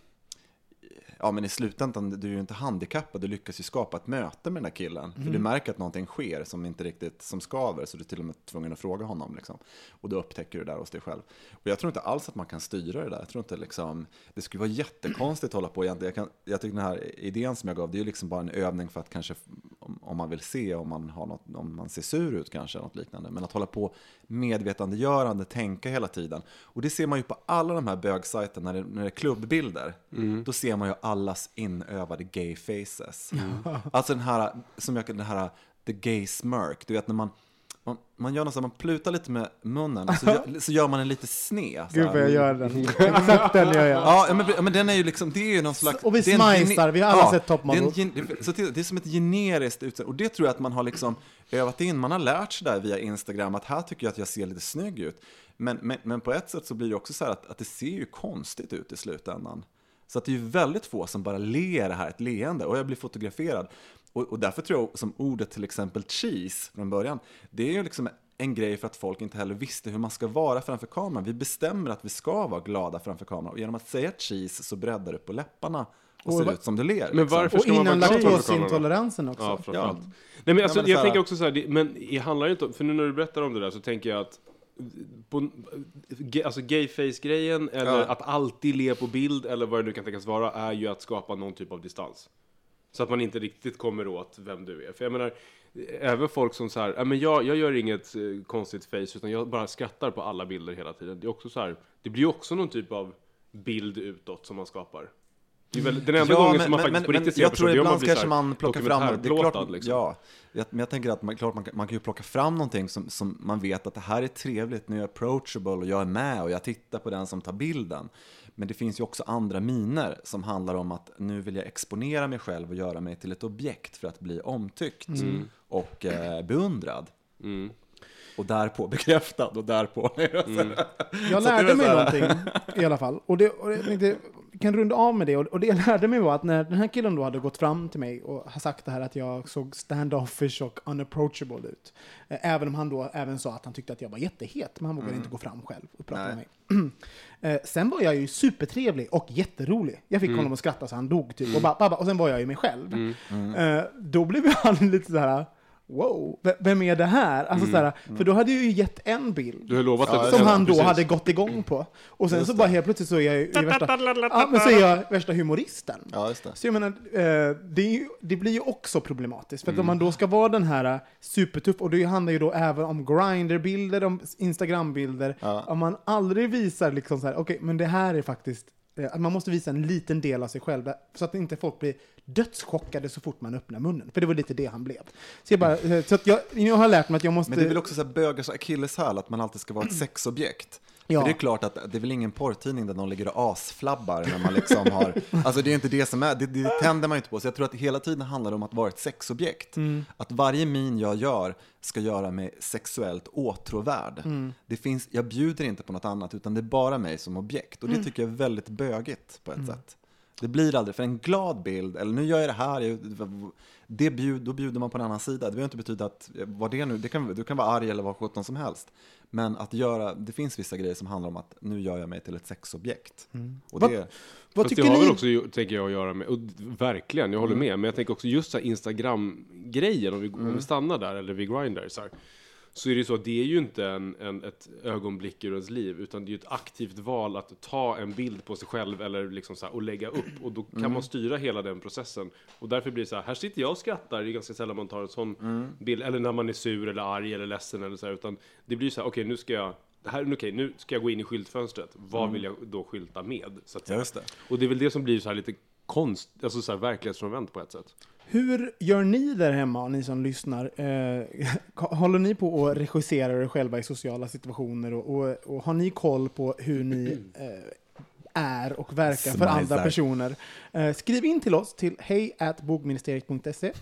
Ja men i slutändan, du är ju inte handikappad, du lyckas ju skapa ett möte med den där killen. För du märker att någonting sker som inte riktigt, som skaver, så du är till och med tvungen att fråga honom. Liksom. Och då upptäcker du det där hos dig själv. Och jag tror inte alls att man kan styra det där. Jag tror inte liksom, det skulle vara jättekonstigt att hålla på egentligen. Jag, kan, jag tycker den här idén som jag gav, det är ju liksom bara en övning för att kanske, om, om man vill se om man, har något, om man ser sur ut kanske, något liknande. Men att hålla på medvetandegörande, tänka hela tiden. Och det ser man ju på alla de här bögsajterna, när det, när det är klubbbilder. Då ser man ju allas inövade gay faces. Alltså den här, som jag, den här, the gay smirk. Du vet när man, man, man gör något så man plutar lite med munnen så gör, så gör man en lite sned. Gud vad jag gör den. Exakt den gör jag. Ja, men, ja, men den är ju liksom, det är ju någon slags... Och vi smajsar, vi har alla sett Top det är, så det är som ett generiskt utseende. Och det tror jag att man har liksom övat in. Man har lärt sig där via Instagram att här tycker jag att jag ser lite snygg ut. Men, men, men på ett sätt så blir det också så här att, att det ser ju konstigt ut i slutändan. Så att det är ju väldigt få som bara ler det här ett leende och jag blir fotograferad. Och, och därför tror jag som ordet till exempel cheese från början, det är ju liksom en grej för att folk inte heller visste hur man ska vara framför kameran. Vi bestämmer att vi ska vara glada framför kameran och genom att säga cheese så breddar du på läpparna och, Och ser ut som du ler. Men liksom. varför Och ska man innan vara glad framför kameran också. Ja. Ja. Nej, men alltså, Ja, men jag här- tänker också så här, det, men det handlar ju inte om, för nu när du berättar om det där så tänker jag att på, alltså gayface-grejen, eller Ja. att alltid le på bild, eller vad det nu kan tänkas vara, är ju att skapa någon typ av distans. Så att man inte riktigt kommer åt vem du är. För jag menar, även folk som så här, "Ja, men jag, jag gör inget eh, konstigt face, utan jag bara skrattar på alla bilder hela tiden. Det är också så här, det blir också någon typ av bild utåt som man skapar. Väl, den enda gången som man faktiskt på riktigt ser jag tror man ibland så kanske man plockar fram, det är klart, liksom. ja, jag, men jag tänker att man, klart man, kan- man kan ju plocka fram någonting som, som man vet att det här är trevligt, nu är jag approachable och jag är med och jag tittar på den som tar bilden. Men det finns ju också andra miner som handlar om att nu vill jag exponera mig själv och göra mig till ett objekt för att bli omtyckt och eh, beundrad. Mm. Och därpå bekräftad och därpå... Jag det är lärde mig någonting i alla fall. Och, det, och jag tänkte, kan runda av med det. Och, och det jag lärde mig var att när den här killen då hade gått fram till mig och har sagt det här att jag såg standoffish och unapproachable ut. Eh, Även om han då även sa att han tyckte att jag var jättehet, men han vågade inte gå fram själv och prata med mig. Eh, sen var jag ju supertrevlig och jätterolig. Jag fick honom att skratta så han dog typ. Och, bara, bara, och sen var jag ju mig själv. Eh, då blev han lite så här. Wow, vem är det här? Alltså, så här för då hade jag ju gett en bild Du har lovat Ja, som han då precis. hade gått igång på. Och sen Just så det. bara helt plötsligt så är jag i värsta, ja, men så är jag värsta humoristen. Ja, just det. Så jag menar, eh, det, är ju, det blir ju också problematiskt. För Mm. att om man då ska vara den här eh, supertuff, och det handlar ju då även om Grindr-bilder, om Instagram-bilder. Ja. Om man aldrig visar liksom så här, okej, men det här är faktiskt, att man måste visa en liten del av sig själv, där- så att inte folk blir dödschockade så fort man öppnar munnen. För det var lite det han blev. Så jag bara, eh, så att jag, jag har lärt mig att jag måste... Men det är väl också så här bögars akilleshäl att man alltid ska vara ett sexobjekt. Ja. För det är klart att det är väl ingen porrtidning där någon ligger och asflabbar när man liksom har... Alltså det är inte det som är, det, det tänder man ju inte på. Så jag tror att det hela tiden handlar om att vara ett sexobjekt. Att varje min jag gör ska göra mig sexuellt åtråvärd. Det finns, jag bjuder inte på något annat utan det är bara mig som objekt. Och det tycker jag är väldigt bögigt på ett sätt. Det blir aldrig, för en glad bild, eller nu gör jag det här, det bjud, då bjuder man på en annan sida. Det behöver inte betyda att, vad det nu, det kan, du kan vara arg eller vad sjutton som helst. Men att göra, det finns vissa grejer som handlar om att nu gör jag mig till ett sexobjekt. Och Vad- det, Vad tycker det har ni? väl också, tänker jag, att göra med, och verkligen, jag håller Mm. med, men jag tänker också just så här Instagram-grejen, om, vi, om vi stannar där, eller vid Grindr, så, här, så är det ju så att det är ju inte en, en, ett ögonblick ur ens liv, utan det är ju ett aktivt val att ta en bild på sig själv eller liksom så här, och lägga upp. Och då kan Mm. man styra hela den processen. Och därför blir det så här, här sitter jag och skrattar, det är ganska sällan man tar en sån Mm. bild, eller när man är sur eller arg eller ledsen eller så här, utan det blir så här, okej nu ska jag här, okej, nu ska jag gå in i skyltfönstret. Vad vill jag då skylta med? Så att Mm. Ja, det. Och det är väl det som blir så här lite konst, alltså så här verklighetsfrånvänt på ett sätt. Hur gör ni där hemma, ni som lyssnar? Eh, håller ni på att regissera er själva i sociala situationer? Och, och, och har ni koll på hur ni eh, är och verkar för andra personer? Eh, skriv in till oss till hejatbogministeriet.se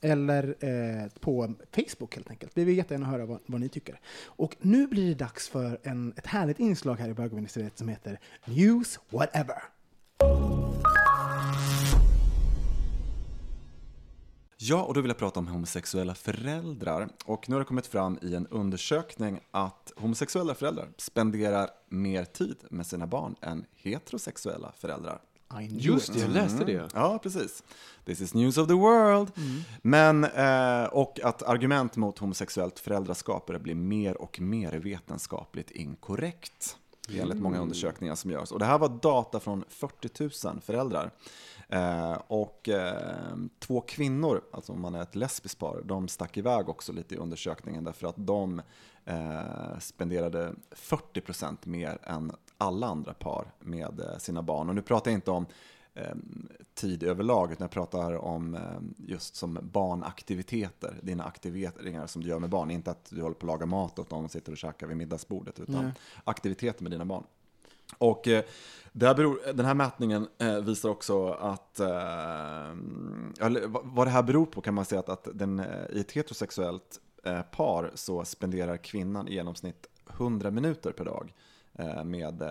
eller eh, på Facebook helt enkelt. Vi vill jättegärna höra vad, vad ni tycker. Och nu blir det dags för en, ett härligt inslag här i bögministeriet som heter News Whatever. Ja, och då vill jag prata om homosexuella föräldrar. Och nu har det kommit fram i en undersökning att homosexuella föräldrar spenderar mer tid med sina barn än heterosexuella föräldrar. Just det, jag läste det. Ja, precis. This is news of the world. Men, eh, och att argument mot homosexuellt föräldraskap börjar bli mer och mer vetenskapligt inkorrekt. Enligt många undersökningar som görs. Och det här var data från 40 000 föräldrar. Eh, och eh, två kvinnor, alltså om man är ett lesbiskt par, de stack iväg också lite i undersökningen därför att de eh, spenderade 40% mer än alla andra par med sina barn. Och nu pratar jag inte om tid överlag, utan jag pratar om just som barnaktiviteter, dina aktiveringar som du gör med barn. Inte att du håller på att laga mat åt dem och sitter och käkar vid middagsbordet, utan Nej. aktiviteter med dina barn. Och eh, det här beror, den här mätningen eh, visar också att, eh, eller, vad- det här beror på kan man säga att, att den, i ett heterosexuellt par så spenderar kvinnan i genomsnitt 100 minuter per dag med,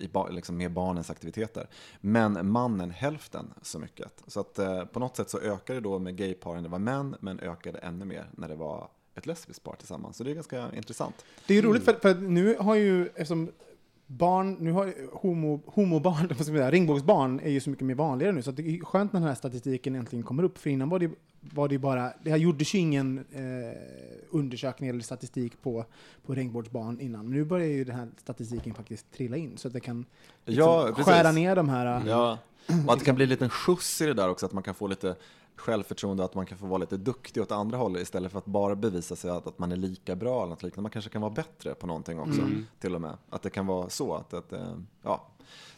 i, liksom med barnens aktiviteter. Men mannen hälften så mycket. Så att på något sätt så ökar det då med gayparen, när det var män, men ökade ännu mer när det var ett lesbiskt par tillsammans. Så det är ganska intressant. Det är roligt för, för nu har ju, eftersom barn, nu har homo, homobarn, vad ska man säga, regnbågsbarn är ju så mycket mer vanligare nu, så det är skönt när den här statistiken äntligen kommer upp, för innan var det, var det bara, det här gjordes ju ingen eh, undersökning eller statistik på, på regnbågsbarn innan, men nu börjar ju den här statistiken faktiskt trilla in, så att det kan Ja, liksom, precis. skära ner de här... Ja, och att det kan bli en liten skjuts i det där också, att man kan få lite självförtroende, att man kan få vara lite duktig åt andra hållet istället för att bara bevisa sig att, att man är lika bra eller något liknande. Man kanske kan vara bättre på någonting också, till och med. Att det kan vara så att, att eh, ja,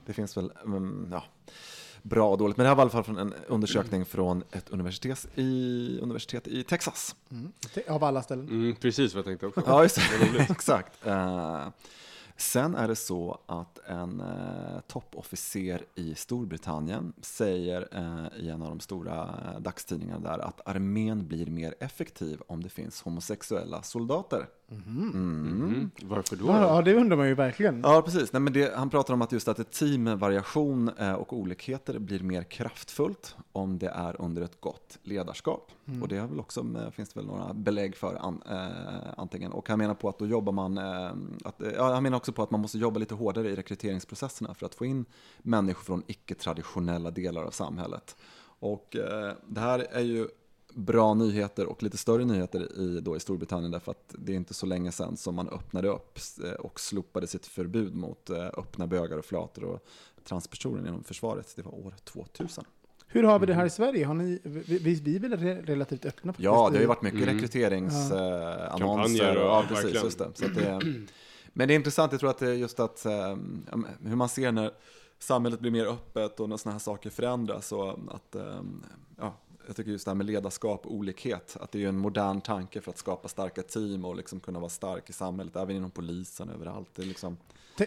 det finns väl, mm, ja, bra och dåligt. Men det här var i alla fall från en undersökning från ett universitet i, universitet i Texas. Mm, av alla ställen. Mm, precis vad jag tänkte också. Ja, just det. Exakt. Eh, sen är det så att en eh, toppofficer i Storbritannien säger eh, i en av de stora eh, dagstidningarna där att armén blir mer effektiv om det finns homosexuella soldater. Mm. Varför då? Ja, det undrar man ju verkligen. Ja, precis. Nej, men det, han pratar om att just att ett team med variation eh, och olikheter blir mer kraftfullt om det är under ett gott ledarskap. Och det väl också, finns det väl några belägg för an, eh, antingen. Och han menar på att då jobbar man, eh, att, ja, han menar också på att man måste jobba lite hårdare i rekryteringsprocesserna för att få in människor från icke-traditionella delar av samhället. Och eh, det här är ju bra nyheter och lite större nyheter i, då i Storbritannien därför att det är inte så länge sedan som man öppnade upp eh, och slopade sitt förbud mot eh, öppna bögar och flator och transpersoner inom försvaret. Det var år 2000. Hur har vi det här i Sverige? Har ni, vi, vi, är väl re- relativt öppna? Ja, det har ju varit mycket Mm. rekryteringsannonser. Eh, Kampanjer annonser och- ja, ja, precis, just det. Så att det men det är intressant, jag tror att det är just att eh, ja, hur man ser när samhället blir mer öppet och när sådana här saker förändras. Och att, eh, ja, jag tycker just det här med ledarskap och olikhet, att det är ju en modern tanke för att skapa starka team och liksom kunna vara stark i samhället, även inom polisen, överallt. Det är liksom,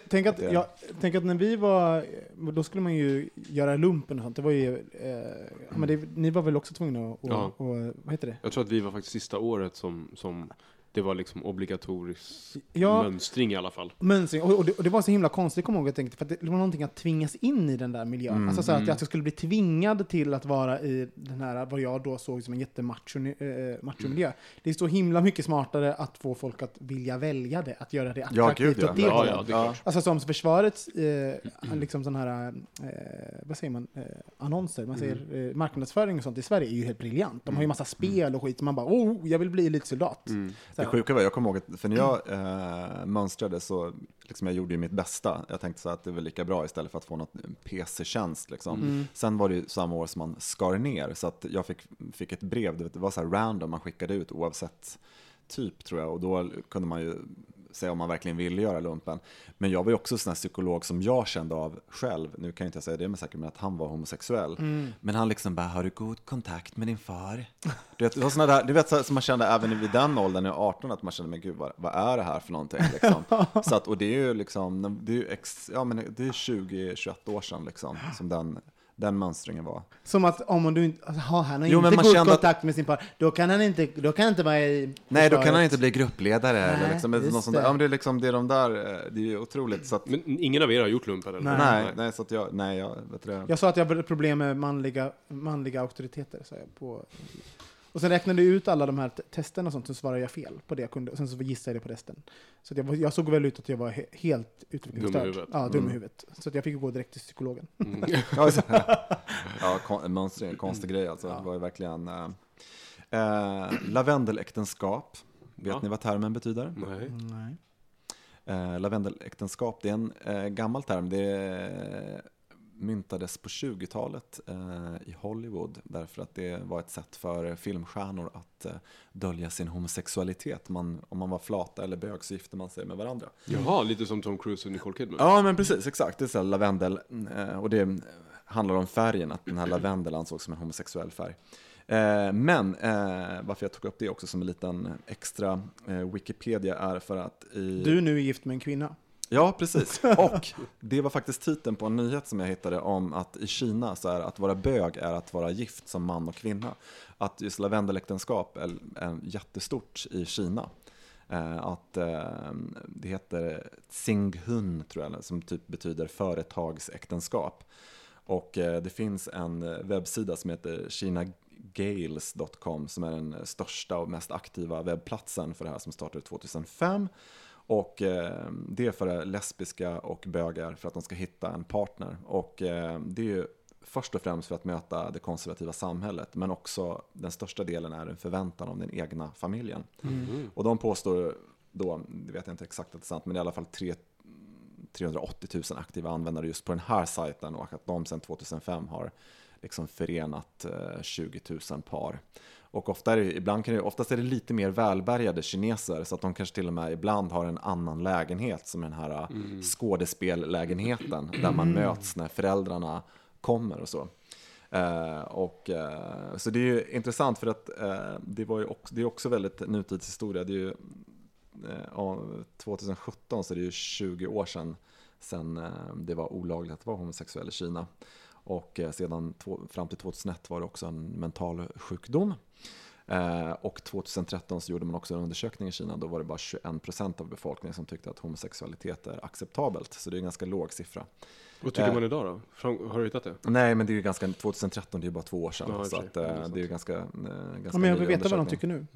Tänk att, det- ja, tänk att när vi var, då skulle man ju göra lumpen och sånt. Det var ju, eh, men det, ni var väl också tvungna att, Ja. och, och, vad heter det? Jag tror att vi var faktiskt sista året som, som det var liksom obligatorisk Ja. mönstring i alla fall. Mönstring. Och, och, det, och det var så himla konstigt, kommer jag ihåg, jag tänkte, för att det var någonting att tvingas in i den där miljön. Mm, alltså så att mm. jag, skulle bli tvingad till att vara i den här, vad jag då såg som en jättemacho eh, machomiljö. Det är så himla mycket smartare att få folk att vilja välja det, att göra det Ja, attraktivt gud, ja. åt det Ja, ja, det är klart. Alltså som försvarets, eh, liksom sån här, eh, vad säger man, eh, annonser, man säger eh, marknadsföring och sånt i Sverige är ju helt briljant. De har ju massa spel och skit, man bara oh, jag vill bli elitsoldat. Mm. Det sjuka var, jag kommer ihåg att för när jag eh, mönstrade så, liksom jag gjorde ju mitt bästa. Jag tänkte så att det var lika bra istället för att få något PC-tjänst. Liksom. Mm. Sen var det ju samma år som man skar ner, så att jag fick, fick ett brev, det var så här random, man skickade ut oavsett typ tror jag. Och då kunde man ju säga om man verkligen ville göra lumpen. Men jag var ju också en sån här psykolog som jag kände av själv, nu kan jag inte säga det med säkerhet, men att han var homosexuell. Men han liksom bara, har du god kontakt med din far? Du vet, det där, du vet som man kände även vid den åldern, när jag var 18, att man kände, men gud vad, vad är det här för någonting? Liksom. så att, och det är ju liksom, det är ju ex, ja, men det är 20-21 år sedan liksom, som den, den mönstringen var. Som att om du inte, alltså, ha, han har Jo, inte god kände att- kontakt med sin par, då kan han inte, då kan han inte vara i Nej, då kan han inte bli gruppledare eller Nej, liksom, just något sånt det. där. Ja, men det är liksom, det är de där, eh, det är ju otroligt. Så att, Men ingen av er har gjort lumpen eller? Nej. nej, nej, så att jag, nej, jag vet det. Jag sa att jag hade problem med manliga, manliga auktoriteter. Sa jag på. Och sen räknade jag ut alla de här te- testerna och sånt, så svarade jag fel på det jag kunde. Och sen så gissade jag det på resten. Så att jag, jag såg väl ut att jag var he, helt utvecklingsstörd. Dum i huvudet. Ja, dum i huvudet. Så att jag fick gå direkt till psykologen. Ja, så- ja kon, mönstring, konstig grej alltså. Det var ju verkligen... Eh, eh, lavendeläktenskap, vet Ja. ni vad termen betyder? Nej. Nej. Eh, lavendeläktenskap, det är en gammal term. Det myntades på 20-talet eh, i Hollywood därför att det var ett sätt för filmstjärnor att eh, dölja sin homosexualitet. Man, om man var flata eller bög så gifte man sig med varandra. Jaha, lite som Tom Cruise och Nicole Kidman. Ja, men precis, exakt. Det är så här lavendel, eh, och det handlar om färgen, att den här lavendel ansågs som en homosexuell färg. Men varför jag tog upp det också som en liten extra Wikipedia är för att i... Du är nu gift med en kvinna. Ja, precis. Och det var faktiskt titeln på en nyhet som jag hittade om att i Kina så är att vara bög är att vara gift som man och kvinna. Att just lavendeläktenskap är, är jättestort i Kina. Eh, att eh, det heter Tsinghun tror jag, som typ betyder företagsäktenskap. Och eh, det finns en eh, webbsida som heter kinagales.com som är den största och mest aktiva webbplatsen för det här som startade 2005. Och eh, det är för lesbiska och bögar för att de ska hitta en partner. Och eh, det är ju först och främst för att möta det konservativa samhället, men också den största delen är en förväntan om den egna familjen. Och de påstår då, det vet jag inte exakt att det är sant, men i alla fall tre, 380 000 aktiva användare just på den här sajten och att de sedan 2005 har liksom förenat eh, 20 000 par. Och ofta är det, ibland kan det, oftast är det lite mer välbärgade kineser så att de kanske till och med ibland har en annan lägenhet som den här mm. skådespellägenheten där man möts när föräldrarna kommer och så. Eh, och, eh, så det är ju intressant för att eh, det, var ju också, det är också väldigt nutidshistoria. Det är ju, eh, ja, 2017 så är det ju 20 år sedan, sedan det var olagligt att vara homosexuell i Kina. Och sedan fram till 2001 var det också en mental sjukdom. Eh, och 2013 så gjorde man också en undersökning i Kina. Då var det bara 21% av befolkningen som tyckte att homosexualitet är acceptabelt. Så det är en ganska låg siffra. Vad tycker Eh. man idag då? Fram- Har du hittat det? Nej, men det är ju ganska, 2013 det är ju bara två år sedan. Ja, så att, eh, Ja, det är det är ju ganska, eh, ganska Ja, men jag vill veta vad de tycker nu.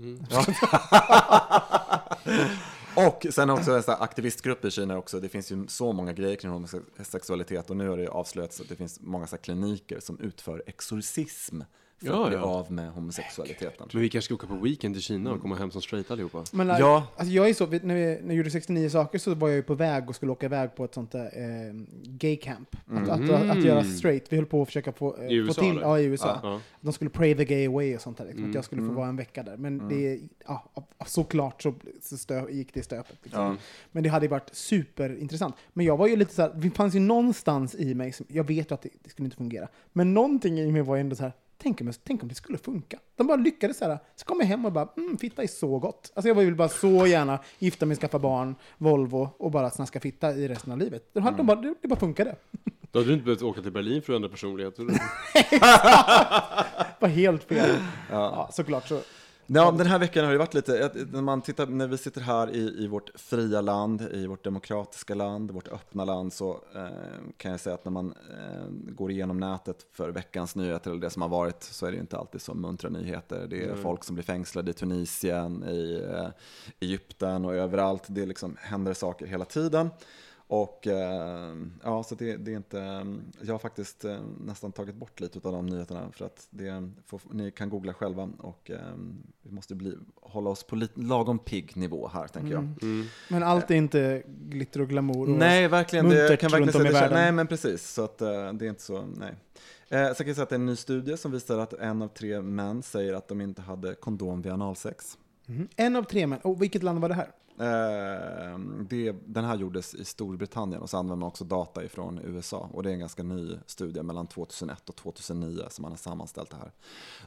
Och sen också en sån här aktivistgrupp i Kina också. Det finns ju så många grejer kring homosexualitet och nu har det avslöjats att det finns många så kliniker som utför exorcism för Ja, att bli ja. av med homosexualiteten. Men vi kanske ska åka på weekend till Kina och komma hem som straight allihopa. Men, Ja. alltså, jag är så, när, vi, när jag gjorde 69 saker så var jag ju på väg och skulle åka iväg på ett sånt där eh, gay camp. Att, att, att, att göra straight. Vi höll på att försöka få, eh, I USA, få till, eller? ja, i USA. Ja. De skulle pray the gay away och sånt där. Liksom, Att jag skulle Mm. få vara en vecka där. Men det, ja, såklart så, så stö, gick det i stöpet. Liksom. Ja. Men det hade ju varit superintressant. Men jag var ju lite så här, det fanns ju någonstans i mig, som, jag vet ju att det, det skulle inte fungera, men någonting i mig var ju ändå så här, tänk om, tänk om det skulle funka. De bara lyckades så här, så kom jag hem och bara, mm, fitta är så gott. Alltså jag vill bara så gärna gifta mig, skaffa barn, Volvo och bara snaska fitta i resten av livet. De, hade, de bara, det, det bara funkade. Då hade du inte behövt åka till Berlin för att ändra personlighet. Det var helt fel. Ja. såklart så. Ja, den här veckan har det varit lite, när, man tittar, när vi sitter här i, i vårt fria land, i vårt demokratiska land, vårt öppna land, så eh, kan jag säga att när man eh, går igenom nätet för veckans nyheter, eller det som har varit, så är det inte alltid så muntra nyheter. Det är folk som blir fängslade i Tunisien, i eh, Egypten och överallt. Det liksom händer saker hela tiden. Och eh, ja, så det, det, är inte, jag har faktiskt eh, nästan tagit bort lite av de nyheterna för att det, får, ni kan googla själva och eh, vi måste bli, hålla oss på lite, lagom pigg nivå här tänker Mm. jag. Mm. Men allt är inte glitter och glamour. Och Nej, verkligen. Det kan verkligen runt om i världen. Nej, men precis. Så att eh, det är inte så, nej. Eh, så kan jag säga att det är en ny studie som visar att en av tre män säger att de inte hade kondom vid analsex. Mhm. En av tre män. Och vilket land var det här? Eh, det, den här gjordes i Storbritannien och så använder man också data ifrån USA. Och det är en ganska ny studie mellan 2001 och 2009 som man har sammanställt det här.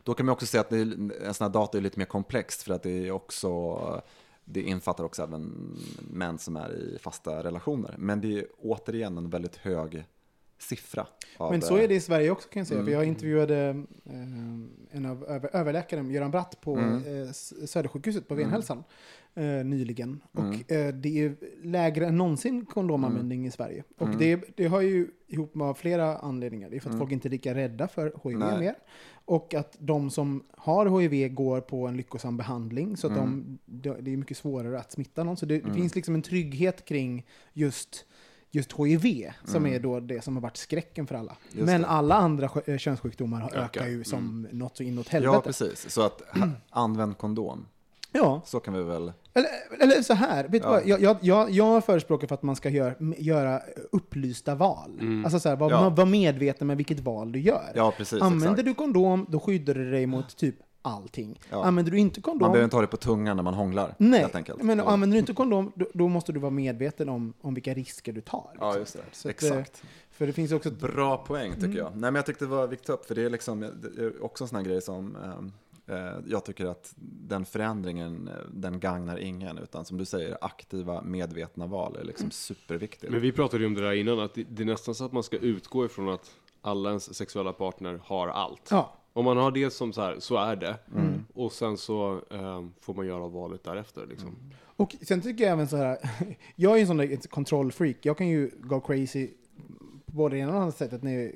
Då kan man också säga att det är, en sån här data är lite mer komplext för att det är också det infattar också även män som är i fasta relationer. Men det är återigen en väldigt hög siffra. Men så är det i Sverige också kan jag säga. Mm. För jag intervjuade eh, en av över, överläkaren, Göran Bratt, på Mm. eh, Södersjukhuset på Venhälsan eh, nyligen. Mm. Och eh, det är lägre än någonsin kondomanvändning i Sverige. Och Mm. det, det har ju ihop med flera anledningar. Det är för att Mm. folk inte är lika rädda för HIV Nej. mer. Och att de som har HIV går på en lyckosam behandling. Så att Mm. de, det det är mycket svårare att smitta någon. Så det, det Mm. finns liksom en trygghet kring just just HIV, som Mm. är då det som har varit skräcken för alla. Just Men det. alla andra eh, könssjukdomar har Ökar. ökar ju som Mm. något så inåt Ja, helvete. precis. Så att använd kondom. Ja, Så kan vi väl... eller, eller så här, vet Ja. vad? Jag, jag, jag, förespråkar för att man ska gör, göra upplysta val. Mm. Alltså så här, var, Ja. var medveten med vilket val du gör. Ja, precis. Använder exakt. du kondom, då skyddar du dig mot typ allting. Ja. Använder du inte Man kondom, behöver inte ha det på tungan när man hånglar. nej, men Ja. använder du inte kondom, då, då måste du vara medveten om, om vilka risker du tar. Ja, liksom. just det. Så att, eh, Exakt. För det finns också ett Bra poäng tycker Mm. jag. Nej, men jag tyckte det var viktigt upp, för det är, liksom, det är också en sån här grej som eh, jag tycker att den förändringen, eh, den gagnar ingen, utan som du säger, aktiva, medvetna val är Mm. liksom superviktigt. Men vi pratade ju om det där innan, att det, är nästan så att man ska utgå ifrån att alla ens sexuella partner har allt. Ja, Om man har det som så här, så är det. Mm. Och sen så ehm, får man göra valet därefter liksom. Mm. Och sen tycker jag även så här, jag är ju en sån där kontrollfreak. Jag kan ju go crazy på både det ena och andra sättet. När jag,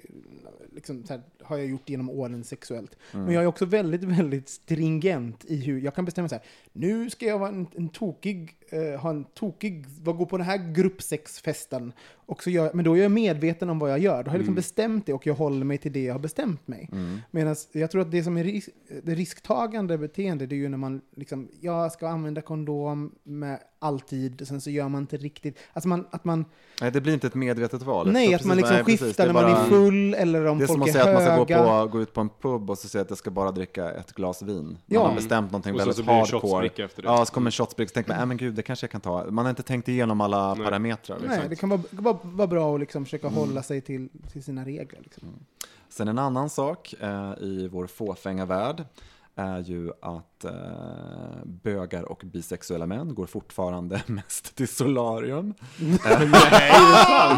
liksom, så här, har jag gjort genom åren sexuellt. Mm. Men jag är också väldigt, väldigt stringent i hur jag kan bestämma så här. Nu ska jag vara en, en tokig, eh, ha en tokig, vad gå på den här gruppsexfesten. Och så gör, men då är jag medveten om vad jag gör. Då har jag liksom bestämt det och jag håller mig till det jag har bestämt mig. Mm. Medan jag tror att det som är risk, det risktagande beteende, det är ju när man liksom, jag ska använda kondom med alltid, sen så gör man inte riktigt, alltså man, att man, Nej, det blir inte ett medvetet val. nej, att man liksom nej, skiftar när är man är full, eller om folk är höga. Ska gå, på, gå ut på en pub och så säga att jag ska bara dricka ett glas vin. Man Ja. har bestämt någonting Och så, väldigt så blir det en hardcore. efter det. Ja, så kommer en shotsbricka så tänker man, äh, men gud, det kanske jag kan ta. Man har inte tänkt igenom alla Nej. parametrar. Liksom. Nej, det kan vara, vara, vara bra att liksom försöka Mm. hålla sig till, till sina regler. Liksom. Sen en annan sak eh, i vår fåfänga värld är ju att eh, bögar och bisexuella män går fortfarande mest till solarium. Nej,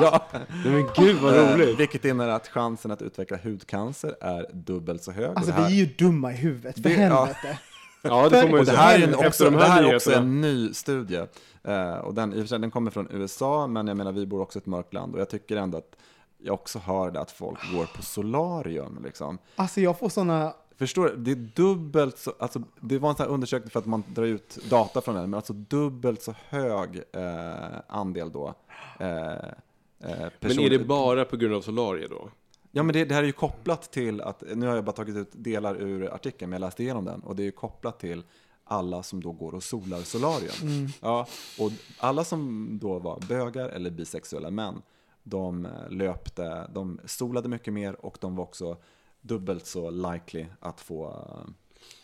ja. Men gud vad Eh, roligt! vilket innebär att chansen att utveckla hudcancer är dubbelt så hög. Alltså här- vi är ju dumma i huvudet, för Det- ja. helvete. Ja, det får man det här är, en, också, de det här är också en ny studie. Eh, och den, i och den kommer från USA, men jag menar, vi bor också i ett mörkt land. Och jag tycker ändå att jag också hör det att folk går på solarium. Liksom. Alltså jag får såna, Förstår du? Det är dubbelt så, alltså, det var en sån här undersökning för att man drar ut data från den, men alltså dubbelt så hög eh, andel då. Eh, eh, Men är det bara på grund av solarier då? Ja, men det, det här är ju kopplat till att, nu har jag bara tagit ut delar ur artikeln, men jag läste igenom den, och det är ju kopplat till alla som då går och solar solarium. Ja, och alla som då var bögar eller bisexuella män, de eh, löpte, de solade mycket mer och de var också dubbelt så likely att få eh,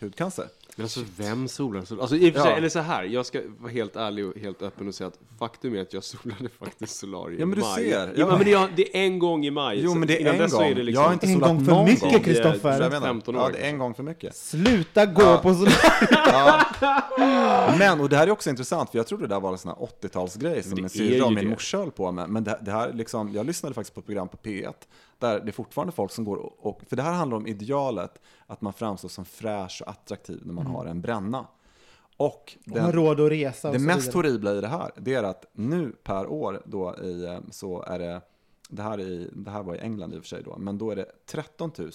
hudcancer. Men alltså vem solar sol? Alltså i och för sig, Ja. eller så här, jag ska vara helt ärlig och helt öppen och säga att faktum är att jag solade faktiskt solarium Ja, men du i maj. ser. Ja, Ja. men det är, det är en gång i maj. Jo, men det är en gång. är det liksom, Jag har inte En solat gång för någon mycket, gång. Kristoffer. Så jag menar, 15 år Ja, det är en gång för mycket. sluta gå Ja. på såna... Men, och det här är också intressant, för jag trodde det där var en sån här 80-talsgrej som min syrra och min det. morsa höll på med. Men det, det här liksom, jag lyssnade faktiskt på ett program på P1, där det är fortfarande folk som går och, och för det här handlar om idealet, att man framstår som fräsch och attraktiv när man har en bränna. Och Och har den, råd att resa och det mest horribla i det här, det är att nu per år då i, eh, så är det, det här, i, det här var i England i och för sig då, men då är det 13 000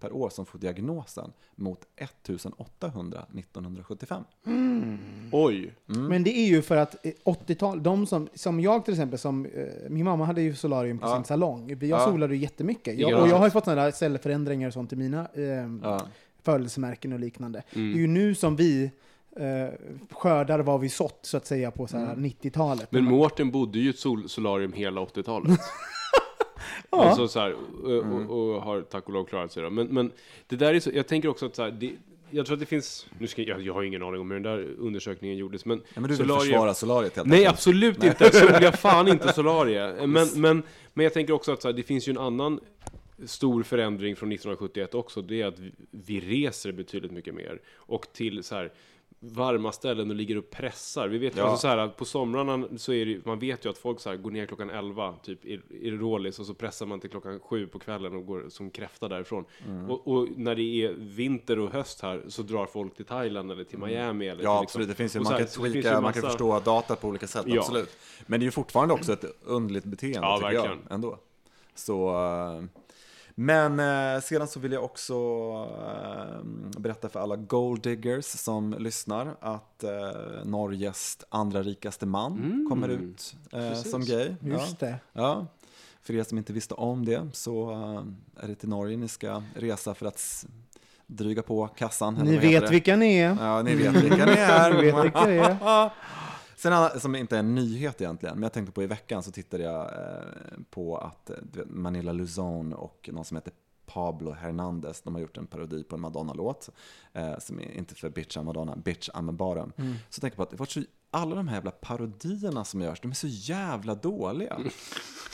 per år som får diagnosen mot 1800 1975. Oj. Men det är ju för att eh, 80-tal, de som, som jag till exempel, som, eh, min mamma hade ju solarium på Ja. sin salong. Jag Ja. solade ju jättemycket. Jag, och jag har ju fått sådana där cellförändringar och sånt i mina eh, Ja. Födelsemärken och liknande. Mm. Det är ju nu som vi eh, skördar vad vi sått, så att säga, på så här 90-talet. Men Mårten bodde ju i ett sol solarium hela 80-talet. Ja. Alltså så här, och, och, och har tack och lov klarat sig då. Men, men det där är så, jag tänker också att så här, det, jag tror att det finns, nu ska jag, jag har ingen aning om hur den där undersökningen gjordes, men, Ja, men du vill solarium- försvara solariet helt Nej, enkelt. absolut inte. Soliga fan inte solarie. Men, men, men jag tänker också att så här, det finns ju en annan stor förändring från 1971 också. Det är att vi, reser betydligt mycket mer. Och till så här varma ställen och ligger och pressar. Vi vet ju, Ja. alltså så här, att på somrarna så är det man vet ju att folk så här går ner klockan 11, typ i, i Rålis, och så pressar man till klockan 7 på kvällen och går som kräfta därifrån. Mm. Och, och när det är vinter och höst här så drar folk till Thailand eller till Miami. Eller Mm. Ja, till absolut. Det finns ju, man här, kan tweaka, ju man kan massa- förstå data på olika sätt, Ja. absolut. Men det är ju fortfarande också ett underligt beteende, Ja, tycker verkligen. jag, ändå. Så, eh, men eh, sedan så vill jag också eh, berätta för alla gold diggers som lyssnar att eh, Norges andra rikaste man kommer ut eh, Mm. Som gay. Just ja. det. Ja. För er som inte visste om det så eh, är det till Norge ni ska resa för att dryga på kassan. Ni vet vilka ni är. Ja, ni vet vilka ni är. Ni vet vilka det är. Sen som inte är en nyhet egentligen, men jag tänkte på i veckan så tittade jag eh, på att eh, Manila Luzon och någon som heter Pablo Hernandez, de har gjort en parodi på en Madonna-låt. Eh, som är inte för Bitch I'm Madonna, Bitch I'm a bottom. Så tänker jag på att det var så, alla de här jävla parodierna som görs, de är så jävla dåliga.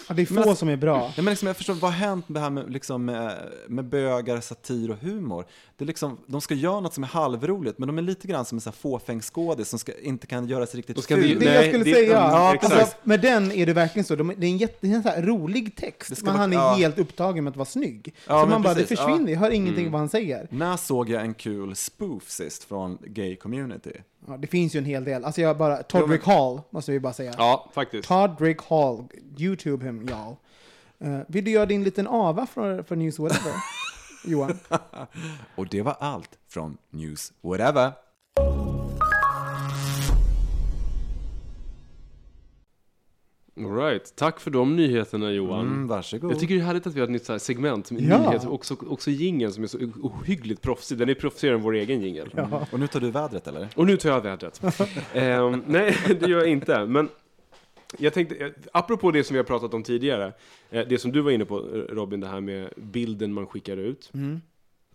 Ja, det är få Men- som är bra. Ja, men liksom, jag förstår, vad har hänt med det här med, liksom, med, med bögar, satir och humor? Det är liksom, de ska göra något som är halvroligt, men de är lite grann som en så här fåfäng skådis som ska, inte kan göra sig riktigt Då ska vi- ful. Det jag Nej, skulle det- säga, ja, alltså, med den är det verkligen så. De, det är en, jätte, det en så här rolig Det text, men vara- han är ja. helt upptagen med att vara snygg. Ja, så man bara, precis, det försvinner, ja. jag hör ingenting vad han säger. När såg jag en kul spoof sist från gay community? Ja, det finns ju en hel del. Alltså jag bara, Todrick Hall, måste vi bara säga. Ja, faktiskt. Todrick Hall, YouTube him, y'all. Uh, vill du göra din liten ava för, för News Whatever? Johan? Och det var allt från News Whatever. All right. Tack för de nyheterna Johan. Mm, varsågod. Jag tycker det är härligt att vi har ett nytt så här segment med Ja. nyheter. Också, också jingeln som är så ohyggligt proffsig. Den är proffsigare än vår egen jingel. Och nu tar du vädret eller? Och nu tar jag vädret. Ehm, nej, det gör jag inte. Men jag tänkte, eh, apropå det som vi har pratat om tidigare, eh, det som du var inne på eh, Robin, det här med bilden man skickar ut. Mm.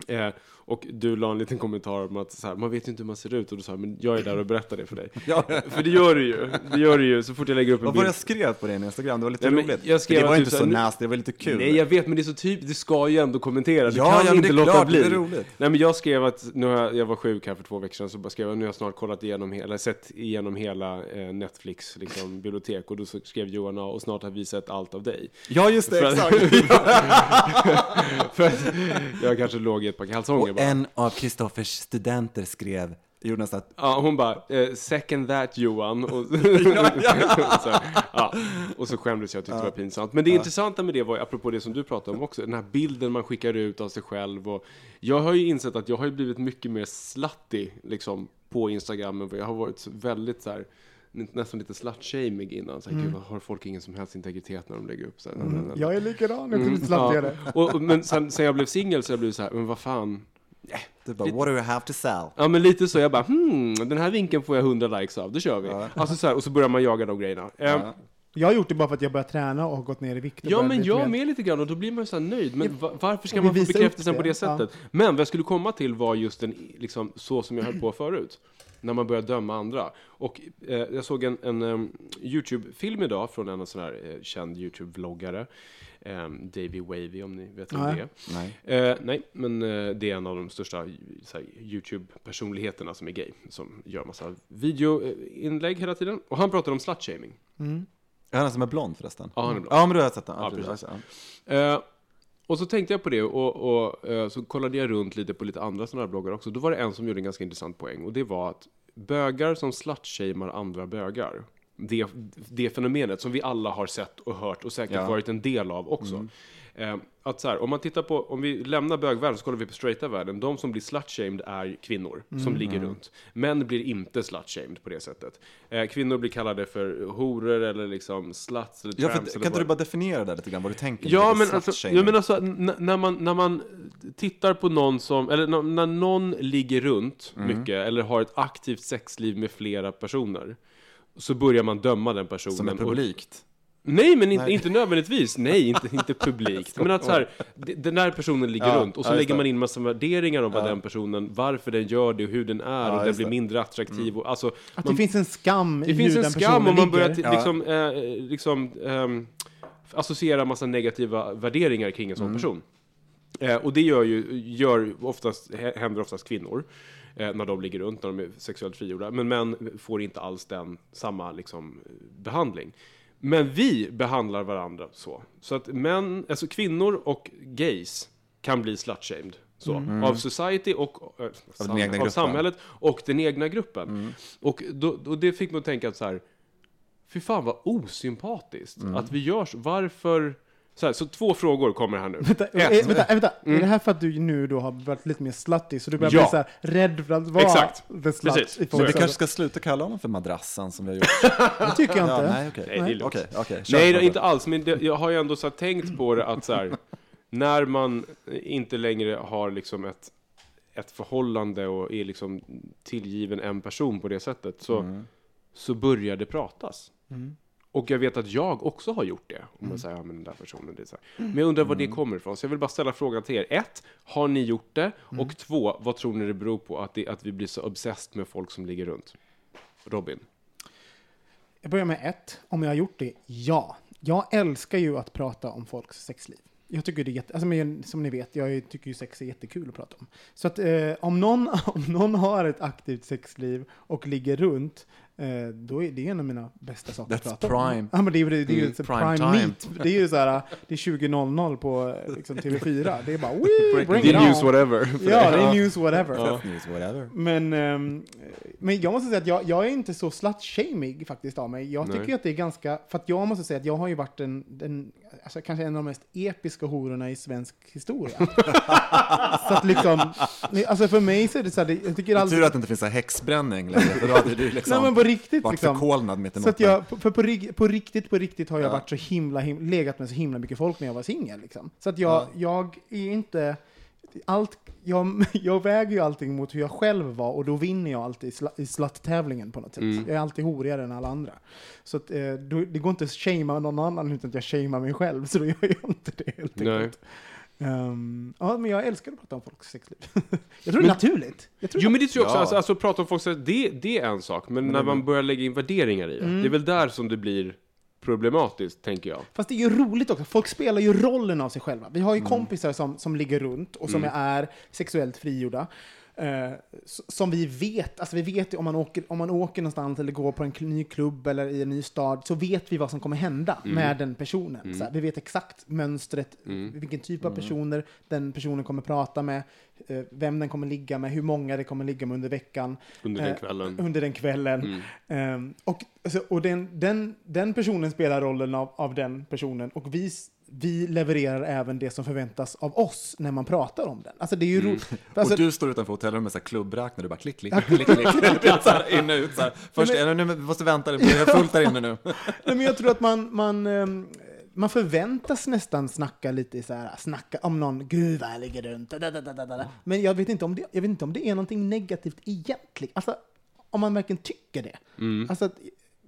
Eh, och du la en liten kommentar om att så här, man vet ju inte hur man ser ut och du sa men jag är där och berättar det för dig. Ja. För det gör du ju. Det gör du ju så fort jag lägger upp en Vad var bild. jag skrev på din Instagram? Det var lite Nej, roligt. jag skrev det var inte så så nasty, det var lite kul. Nej jag vet men det är så typ, det ska ju ändå kommentera. Du Ja, kan ja, inte det är låta klart, bli. det är roligt. Nej men jag skrev att, nu har jag, jag var sjuk här för två veckor sedan, så skrev jag nu har jag snart kollat igenom, eller sett igenom hela eh, Netflix liksom, bibliotek och då skrev Johan och snart har vi sett allt av dig. Ja, just det, För att- exakt. för att jag kanske låg i ett par kalsonger bara. en av Kristoffers studenter skrev, nästan att Ja, hon bara, eh, second that Johan. Och, så, ja. och så skämdes jag och tyckte det var pinsamt. Men det intressanta med det var, apropå det som du pratade om också, den här bilden man skickar ut av sig själv. Och jag har ju insett att jag har ju blivit mycket mer slutty liksom, på Instagram jag har varit väldigt så här, nästan lite slut-shamig innan. Så här, Gud, vad har folk ingen som helst integritet när de lägger upp? Så här, Jag är likadan, jag Mm, kunde slapp ja. och, och, men sen, sen jag blev singel så har jag blivit så här, men vad fan, du bara, what do you have to sell? Ja men lite så, jag bara hmm, den här vinkeln får jag 100 likes av, det kör vi. Alltså så här, och så börjar man jaga de grejerna. Ja, Ja. Jag har gjort det bara för att jag börjat träna och har gått ner i vikt. ja men jag med lite grann och då blir man ju så här nöjd. Men va- varför ska man få bekräftelsen på det, det sättet? Men vad jag skulle komma till var just en, liksom, så som jag höll på förut. När man börjar döma andra. Och eh, jag såg en, en em, YouTube-film idag från en sån här eh, känd YouTube-vloggare. Um, Davy Wavy om ni vet vem Nej. det är. Nej. Eh, nej, men eh, det är en av de största YouTube-personligheterna som är gay. Som gör massa videoinlägg hela tiden. Och han pratar om slutshaming. Mm. Är han som är blond förresten? Ja, han är blond. Ja, men du har sett den. Ja, precis. precis. Ja. Eh, och så tänkte jag på det och, och så kollade jag runt lite på lite andra sådana här bloggar också. Då var det en som gjorde en ganska intressant poäng. Och det var att bögar som slutshamear andra bögar. Det, det fenomenet som vi alla har sett och hört och säkert Ja. varit en del av också. Eh, att så här, om man tittar på, om vi lämnar bögvärlden så kollar vi på straighta världen. De som blir slut-shamed är kvinnor som Mm. ligger runt. Män blir inte slut-shamed på det sättet. Eh, kvinnor blir kallade för horor eller liksom sluts eller Ja, för, eller kan inte du bara definiera det lite grann, vad du tänker Ja med men, alltså, ja, men alltså, när man, när man tittar på någon som, eller när, när någon ligger runt Mm. mycket, eller har ett aktivt sexliv med flera personer, så börjar man döma den personen. Som är Och- publikt. Nej, men inte, Nej. inte nödvändigtvis. Nej, inte, inte publikt. Men att så här, den där personen ligger Ja, runt och så ja, lägger det. man in massa värderingar om vad Ja. den personen, varför den gör det och hur den är Ja, och den blir det. mindre attraktiv. Och, alltså, Att man- det finns en skam det i finns hur en skam om man börjar liksom, eh, liksom ehm, associera massa negativa värderingar kring en sån person. Eh, och det gör ju, gör oftast, hä- händer oftast kvinnor. Eh, när de ligger runt, när de är sexuellt frigjorda. Men män får inte alls den, samma liksom, behandling. Men vi behandlar varandra så. Så att män, alltså kvinnor och gays kan bli slut-shamed. Så, Av society och eh, sam- Mm. egna av samhället och den egna gruppen. Och, då, och det fick mig att tänka att så här, fy fan vad osympatiskt Mm. att vi gör så. Varför? Så, här, så två frågor kommer här nu. Vänta, Ett. eh, vänta, eh, vänta. är det här för att du nu då har varit lite mer slutty, så du börjar Ja. bli så här rädd för att vara Exakt. the slut? Precis. Men vi kanske ska sluta kalla honom för madrassen som vi har gjort. Det tycker jag inte. Ja, nej, okej. Nej, det. Okej, okej. kör Nej, då, inte alls. Men det, jag har ju ändå så tänkt på det att så här, när man inte längre har liksom ett, ett förhållande och är liksom tillgiven en person på det sättet så, Mm. så börjar det pratas. Mm. Och jag vet att jag också har gjort det. Om man säger, ja men den där personen, det är så här. Men jag undrar var det kommer ifrån. Så jag vill bara ställa frågan till er. Ett, har ni gjort det? Och två, vad tror ni det beror på att, det, att vi blir så obsessed med folk som ligger runt? Robin? Jag börjar med ett. Om jag har gjort det? Ja. Jag älskar ju att prata om folks sexliv. Jag tycker det är jätte, alltså, men, som ni vet, jag tycker ju sex är jättekul att prata om. Så att eh, om, någon, om någon har ett aktivt sexliv och ligger runt, eh, då är det en av mina bästa saker att That's prata om. prime. Ja, men det är ju det, det är ju Mm, prime prime, time. meat. Det är ju så här, det är 20.00 på liksom, TV4. Det är bara, wee, bring Det it är news on. whatever. Ja, det är news whatever. Tough news, whatever. Men, ehm, men jag måste säga att jag, jag är inte så slut-shamig faktiskt av mig. Jag Nej. tycker att det är ganska, för att jag måste säga att jag har ju varit en, en alltså kanske en av de mest episka hororna i svensk historia. så att liksom, alltså för mig så är det så här, det- jag tycker Tur aldrig... att det inte finns en häxbränning längre, för då hade du liksom Nej riktigt varit liksom. förkolnad mitt Så att jag, för på, på riktigt, på riktigt har jag Ja. varit så himla, himla, legat med så himla mycket folk när jag var singel. Liksom. Så att jag, jag är inte, allt, jag, jag väger ju allting mot hur jag själv var och då vinner jag alltid i sla- i slut-tävlingen på något sätt. Mm. Jag är alltid horigare än alla andra. Så att, eh, det går inte att shamea någon annan utan att jag shamear mig själv, så då gör jag inte det helt enkelt. Ehm, ja, men jag älskar att prata om folks sexliv. jag tror det är naturligt. Jag tror Jo men det tror jag också, Ja. alltså, alltså prata om folk, så- det, det är en sak. Men, när man börjar lägga in värderingar i det, Mm. det är väl där som det blir problematiskt, tänker jag. Fast det är ju roligt också. Folk spelar ju rollen av sig själva. Vi har ju Mm. kompisar som, som ligger runt och som är sexuellt frigjorda. Eh, som vi vet, alltså vi vet ju om man, åker, om man åker någonstans eller går på en ny klubb eller i en ny stad så vet vi vad som kommer hända Mm. med den personen. Så här, vi vet exakt mönstret, vilken typ Mm. av personer den personen kommer prata med, eh, vem den kommer ligga med, hur många det kommer ligga med under veckan. Under den Eh, kvällen. Mm. Under den kvällen. Ehm, och alltså, och den, den, den personen spelar rollen av, av den personen och vi, vi levererar även det som förväntas av oss när man pratar om den. Alltså det är ju Mm. roligt. Alltså, och du står utanför hotellrummet med klubbräknare, du bara klick, klick, klick, klick, klick. så här, in och ut så här. Först, men- nu, måste vänta, det är fullt där inne nu. nej, men jag tror att man, man, ehm, man förväntas nästan snacka lite så här, snacka om någon, gud vad jag ligger runt, men jag vet, inte om det, jag vet inte om det är någonting negativt egentligen. Alltså, om man verkligen tycker det. Alltså, att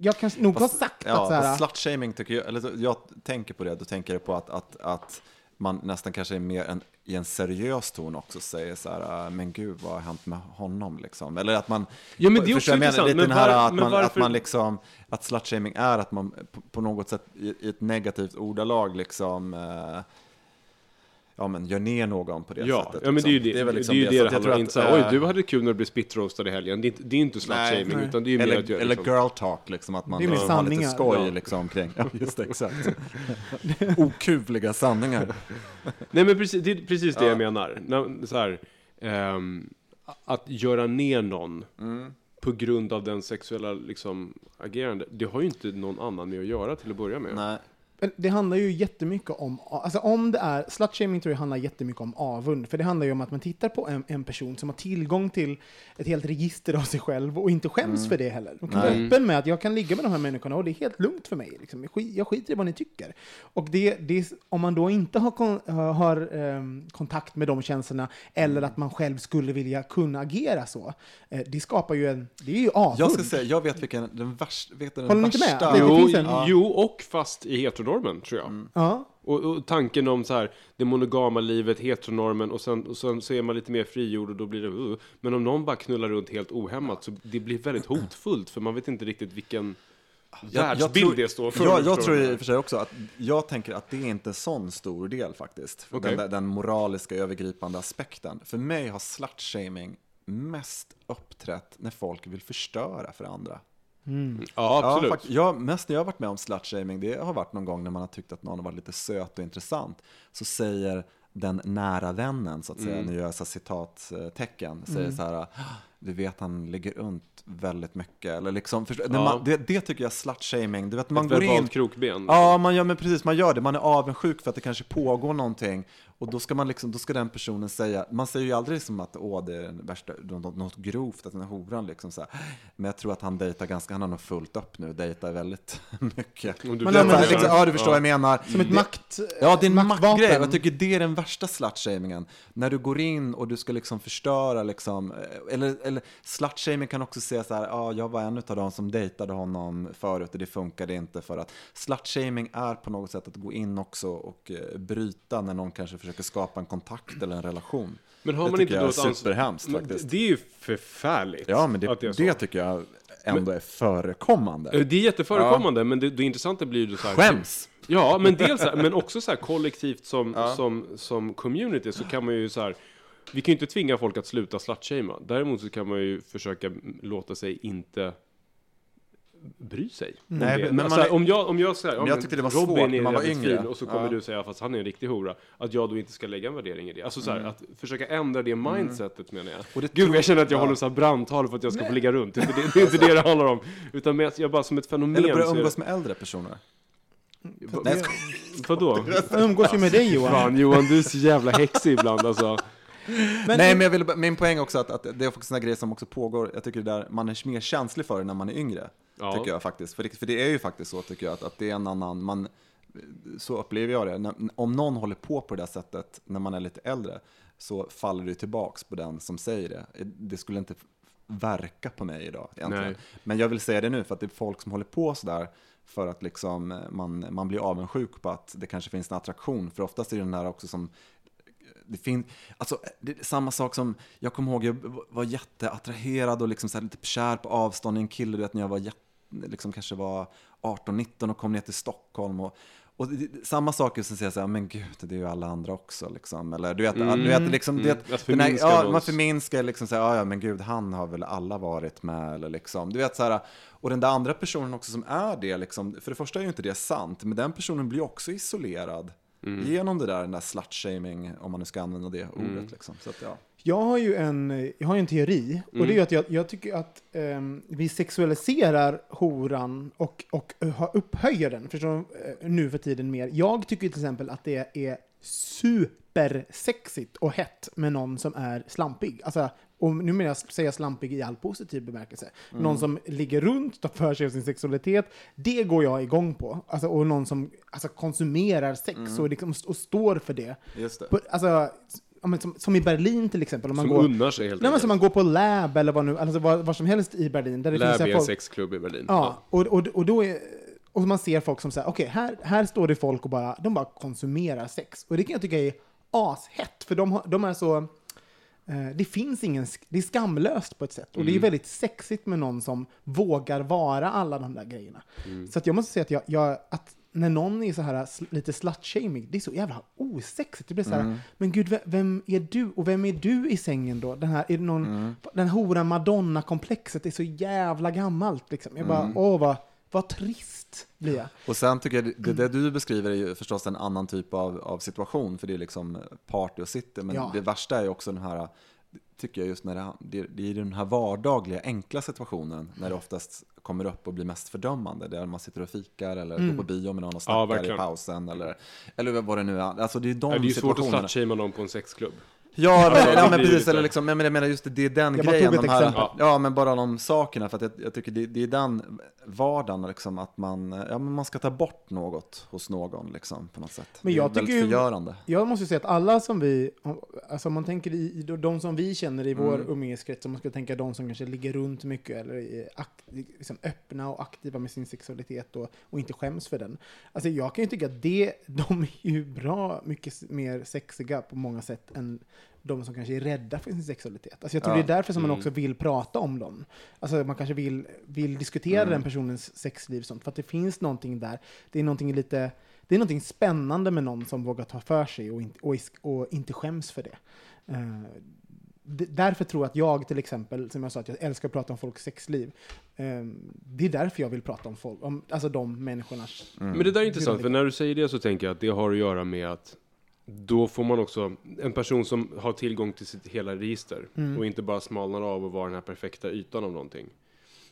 jag kan nog ha sagt ja, att så här, fast slutshaming tycker jag, eller jag tänker på det, då tänker jag på att, att, att man nästan kanske är mer en, i en seriös ton också säger så här, "Ah, men gud vad har hänt med honom liksom? Eller att man, Ja, men det är också intressant, Lite men den här var- att men man, att varför- man liksom, att slutshaming är att man på, på något sätt i, i ett negativt ordalag liksom, eh, ja men gör ner någon på det Ja, sättet. ja men det är ju liksom. det. liksom det, är ju det, det att jag handlar om. Inte såhär, oj, du hade kul när du blev spittroastad i helgen. Det är inte, det är inte slut-shaming, utan det är mer eller, att göra eller liksom, girl talk, liksom att man Det liksom har lite sanningar. skoj Ja. liksom kring, ja just det, exakt. Okuvliga sanningar. Nej men precis, det är precis det jag menar. När, så här, ehm, att göra ner någon Mm. på grund av den sexuella liksom, agerande, det har ju inte någon annan med att göra till att börja med. Nej. Men Det handlar ju jättemycket om, alltså om det är, slutshaming tror jag handlar jättemycket om avund. För det handlar ju om att man tittar på en, en person som har tillgång till ett helt register av sig själv och inte skäms för det heller. De kan vara öppen med att jag kan ligga med de här människorna och det är helt lugnt för mig. Liksom. Jag, skit, jag skiter i vad ni tycker. Och det, det, om man då inte har, kon, har ehm, kontakt med de känslorna eller att man själv skulle vilja kunna agera så, eh, det skapar ju en, det är ju avund. Jag ska säga, jag vet vilken den värsta, vet du, den Håller ni inte med? värsta... Jo, jo, och fast i heteronormen, tror jag. Ja. Och, och tanken om så här, det monogama livet, heteronormen, och sen, och sen så är man lite mer frigjord och då blir det uh. Men om någon bara knullar runt helt ohämmat så det blir väldigt hotfullt, för man vet inte riktigt vilken världsbild tror- det står för. Jag, Förstår jag du tror i jag och för sig också att jag tänker att det är inte en sån stor del faktiskt. Okej. Den, den moraliska övergripande aspekten. För mig har slutshaming mest uppträtt när folk vill förstöra för andra. Menar. Ja, absolut. fakt- jag, mest när jag har varit med om slutshaming, det har varit någon gång när man har tyckt att någon har varit lite söt och intressant. Så säger den nära vännen, så att säga, nu gör jag så citattecken, säger så här, "Ah, du vet han ligger runt väldigt mycket. Eller liksom, förstå, Ja. man, det, det tycker jag är slutshaming. Du vet, man Ett går in, krokben. Ja, man gör, men precis, man gör det. Man är avundsjuk för att det kanske pågår någonting. Och då ska, man liksom, då ska den personen säga, man säger ju aldrig som att åh, det är den värsta, något, något grovt, att den är horan liksom så här. Men jag tror att han dejtar ganska, han har nog fullt upp nu, dejtar väldigt mycket. Använder här, det liksom, som- ja, du förstår vad jag menar. Som ett Det- makt, Ja, det är en maktgrej. Jag tycker det är den värsta slutshamingen. När du går in och du ska liksom förstöra, liksom, eh, eller, eller slutshaming kan också säga så här, ja, jag var en av dem som dejtade honom förut och det funkade inte för att slutshaming är på något sätt att gå in också och eh, bryta när någon kanske försöker skapa en kontakt eller en relation. Men har det man inte jag då är superhemskt Men faktiskt. Det är ju förfärligt. Ja, men det, så. det tycker jag ändå är förekommande. Eh, Det är jätteförekommande, men det, det intressanta blir ju så här... Skäms! Ja, men dels men också så här kollektivt som, som, som community så kan man ju så här... Vi kan ju inte tvinga folk att sluta slutshamea. Däremot så kan man ju försöka låta sig inte bry sig. om Nej, men- men alltså, är- om jag, om jag säger, Men jag tyckte det var Robin svårt när är man var yngre. fin, och så kommer Ja. du säga, fast han är en riktig hora, att jag då inte ska lägga en värdering i det. Alltså så här, att försöka ändra det mindsetet menar jag. Mm. Och det Gud, jag känner att jag ja. håller så här brandtal för att jag ska få ligga runt. Det är inte det, det, är inte det det handlar om. Utan med jag bara som ett fenomen Eller börja umgås med äldre personer. Nej. Vadå? Jag umgås ju med dig Johan. Fan Johan, du är så jävla häxig ibland alltså. Men, Nej, men jag vill, min poäng är också att, att det är också sådana grejer som också pågår. Jag tycker det där man är mer känslig för det när man är yngre. Ja. Tycker jag faktiskt. För det, för det är ju faktiskt så tycker jag att, att det är en annan, man, så upplever jag det. När, om någon håller på på det där sättet när man är lite äldre så faller det tillbaks på den som säger det. Det skulle inte verka på mig idag egentligen. Nej. Men jag vill säga det nu för att det är folk som håller på sådär för att liksom man, man blir avundsjuk på att det kanske finns en attraktion. För oftast är det den där också som det finns, alltså det samma sak som, jag kommer ihåg, jag var jätteattraherad och liksom så lite kär på avstånd i en kille, du vet när jag var jätte, liksom kanske var 18-19 och kom ner till Stockholm och, och det, samma saker som säger så här, men gud, det är ju alla andra också liksom, eller du vet, du vet liksom, mm. Att den här, ja, man förminskar liksom så här, ja men gud, han har väl alla varit med eller liksom, du vet så här, och den där andra personen också som är det liksom, för det första är ju inte det sant, men den personen blir också isolerad. Genom det där, den där slutshaming, om man nu ska använda det ordet. Liksom. Så att, ja. Jag har ju en, jag har ju en teori, och Mm. det är ju att jag, jag tycker att ehm, vi sexualiserar horan och, och uh, har- upphöjer den förstår du, eh, nu för tiden mer. Jag tycker till exempel att det är supersexigt och hett med någon som är slampig. Alltså, och nu menar jag säga slampig i all positiv bemärkelse. Mm. Någon som ligger runt, tar för sig av sin sexualitet, det går jag igång på. Alltså, och någon som alltså, konsumerar sex Mm. och, liksom, och står för det. Just det. På, alltså, som, som i Berlin till exempel. Om man Som går, unnar sig helt Nej, enkelt. man går på Lab eller vad nu, alltså var, var som helst i Berlin. Där det finns Lab så är en sexklubb i Berlin. Ja, och, och, och då är, och man ser folk som säger, okej, här, här står det folk och bara, de bara konsumerar sex. Och det kan jag tycka är ashett, för de, har, de är så, det finns ingen, det är skamlöst på ett sätt. Och det är väldigt sexigt med någon som vågar vara alla de där grejerna. Så att jag måste säga att, jag, jag, att när någon är så här lite slut-shaming, det är så jävla osexigt. Det blir så här, men gud, vem, är du? Och vem är du i sängen då? Den här, är det någon, den horan Madonna-komplexet är så jävla gammalt liksom. Jag bara, åh vad, vad trist blir jag. Och sen tycker jag, det, det du beskriver är ju förstås en annan typ av, av situation, för det är liksom party och city, men Ja. det värsta är ju också den här tycker jag just när det, det, det är den här vardagliga, enkla situationen när det oftast kommer upp och blir mest fördömande. Där man sitter och fikar eller går på bio med någon och snackar i verkligen. pausen. Eller, eller vad det nu är. Alltså det är de Ja, det är ju svårt att slutshamea någon på en sexklubb. Ja, men, ja, men precis. Eller liksom, men jag menar just det, det är den Jag grejen. De här, exempel. ja, men bara de sakerna. För att jag, jag tycker det, det är den vardagen, liksom, att man, ja, men man ska ta bort något hos någon, liksom, på något sätt. Men det är jag väldigt tycker ju- förgörande. Jag måste säga att alla som vi, alltså om man tänker i, de som vi känner i vår Mm. umgängeskrets, om man ska tänka de som kanske ligger runt mycket eller är akt, liksom öppna och aktiva med sin sexualitet och, och inte skäms för den. Alltså jag kan ju tycka att det, de är ju bra mycket mer sexiga på många sätt än de som kanske är rädda för sin sexualitet. Alltså jag tror Ja. det är därför som man Mm. också vill prata om dem. Alltså man kanske vill, vill diskutera den personens sexliv sånt, för att det finns någonting där. Det är någonting lite det är någonting spännande med någon som vågar ta för sig och inte, och, och inte skäms för det. D- därför tror jag att jag till exempel, som jag sa, att jag älskar att prata om folks sexliv. Eh, det är därför jag vill prata om folk, om, alltså de människornas. Men det där är intressant, för när du säger det så tänker jag att det har att göra med att då får man också en person som har tillgång till sitt hela register och inte bara smalnar av och vara den här perfekta ytan av någonting.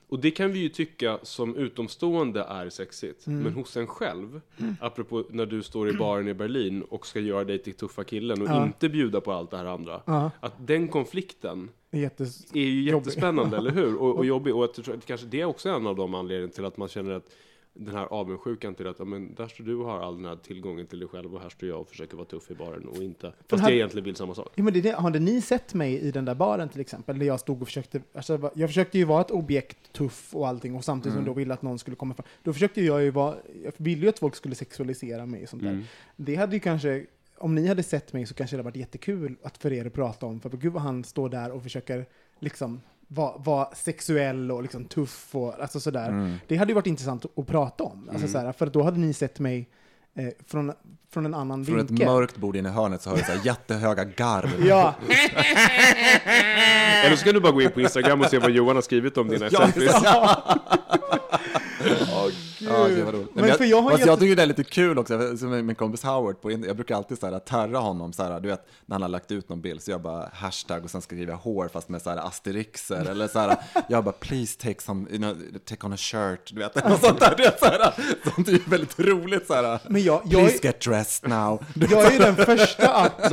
Och det kan vi ju tycka som utomstående är sexigt. Men hos en själv, apropå när du står i baren i Berlin och ska göra dig till tuffa killen och Ja. inte bjuda på allt det här andra. Ja. Att den konflikten jättes... är ju jättespännande, eller hur? Och, och jobbig. Och att kanske det är också en av de anledningarna till att man känner att den här avundsjukan till att ja, men där står du och har all den här tillgången till dig själv och här står jag och försöker vara tuff i baren och inte. Fast här- jag egentligen vill samma sak. Ja, men det, hade ni sett mig i den där baren till exempel, där jag stod och försökte, alltså, jag försökte ju vara ett objekt, tuff och allting, och samtidigt som jag då ville att någon skulle komma fram. Då försökte jag ju vara, jag ville ju att folk skulle sexualisera mig och sånt där. Det hade ju kanske, om ni hade sett mig så kanske det hade varit jättekul att för er att prata om, för gud vad han står där och försöker liksom vara vara sexuell och liksom tuff och alltså sådär. Det hade ju varit intressant att, prata om, alltså, såhär, för då hade ni sett mig eh, från, från en annan Från ett vinkel. mörkt bord inne i hörnet så har du så jättehöga garv. Ja, Eller så kan du bara gå in på Instagram och se vad Johan har skrivit om dina Ja, selfies. Ja, det var roligt. Men Men för jag har fast jätte- jag tycker det är lite kul också, som med min kompis Howard, på, jag brukar alltid så här, terra honom, så här, du vet, när han har lagt ut någon bild, så jag bara hashtag och sen skriver jag hår fast med så här asterixer, eller så här, jag bara please take some, you know, take on a shirt, du vet, något sånt där, du vet, så här, sånt är ju väldigt roligt, så här, Men jag- jag please är- get dressed now. jag är den första att.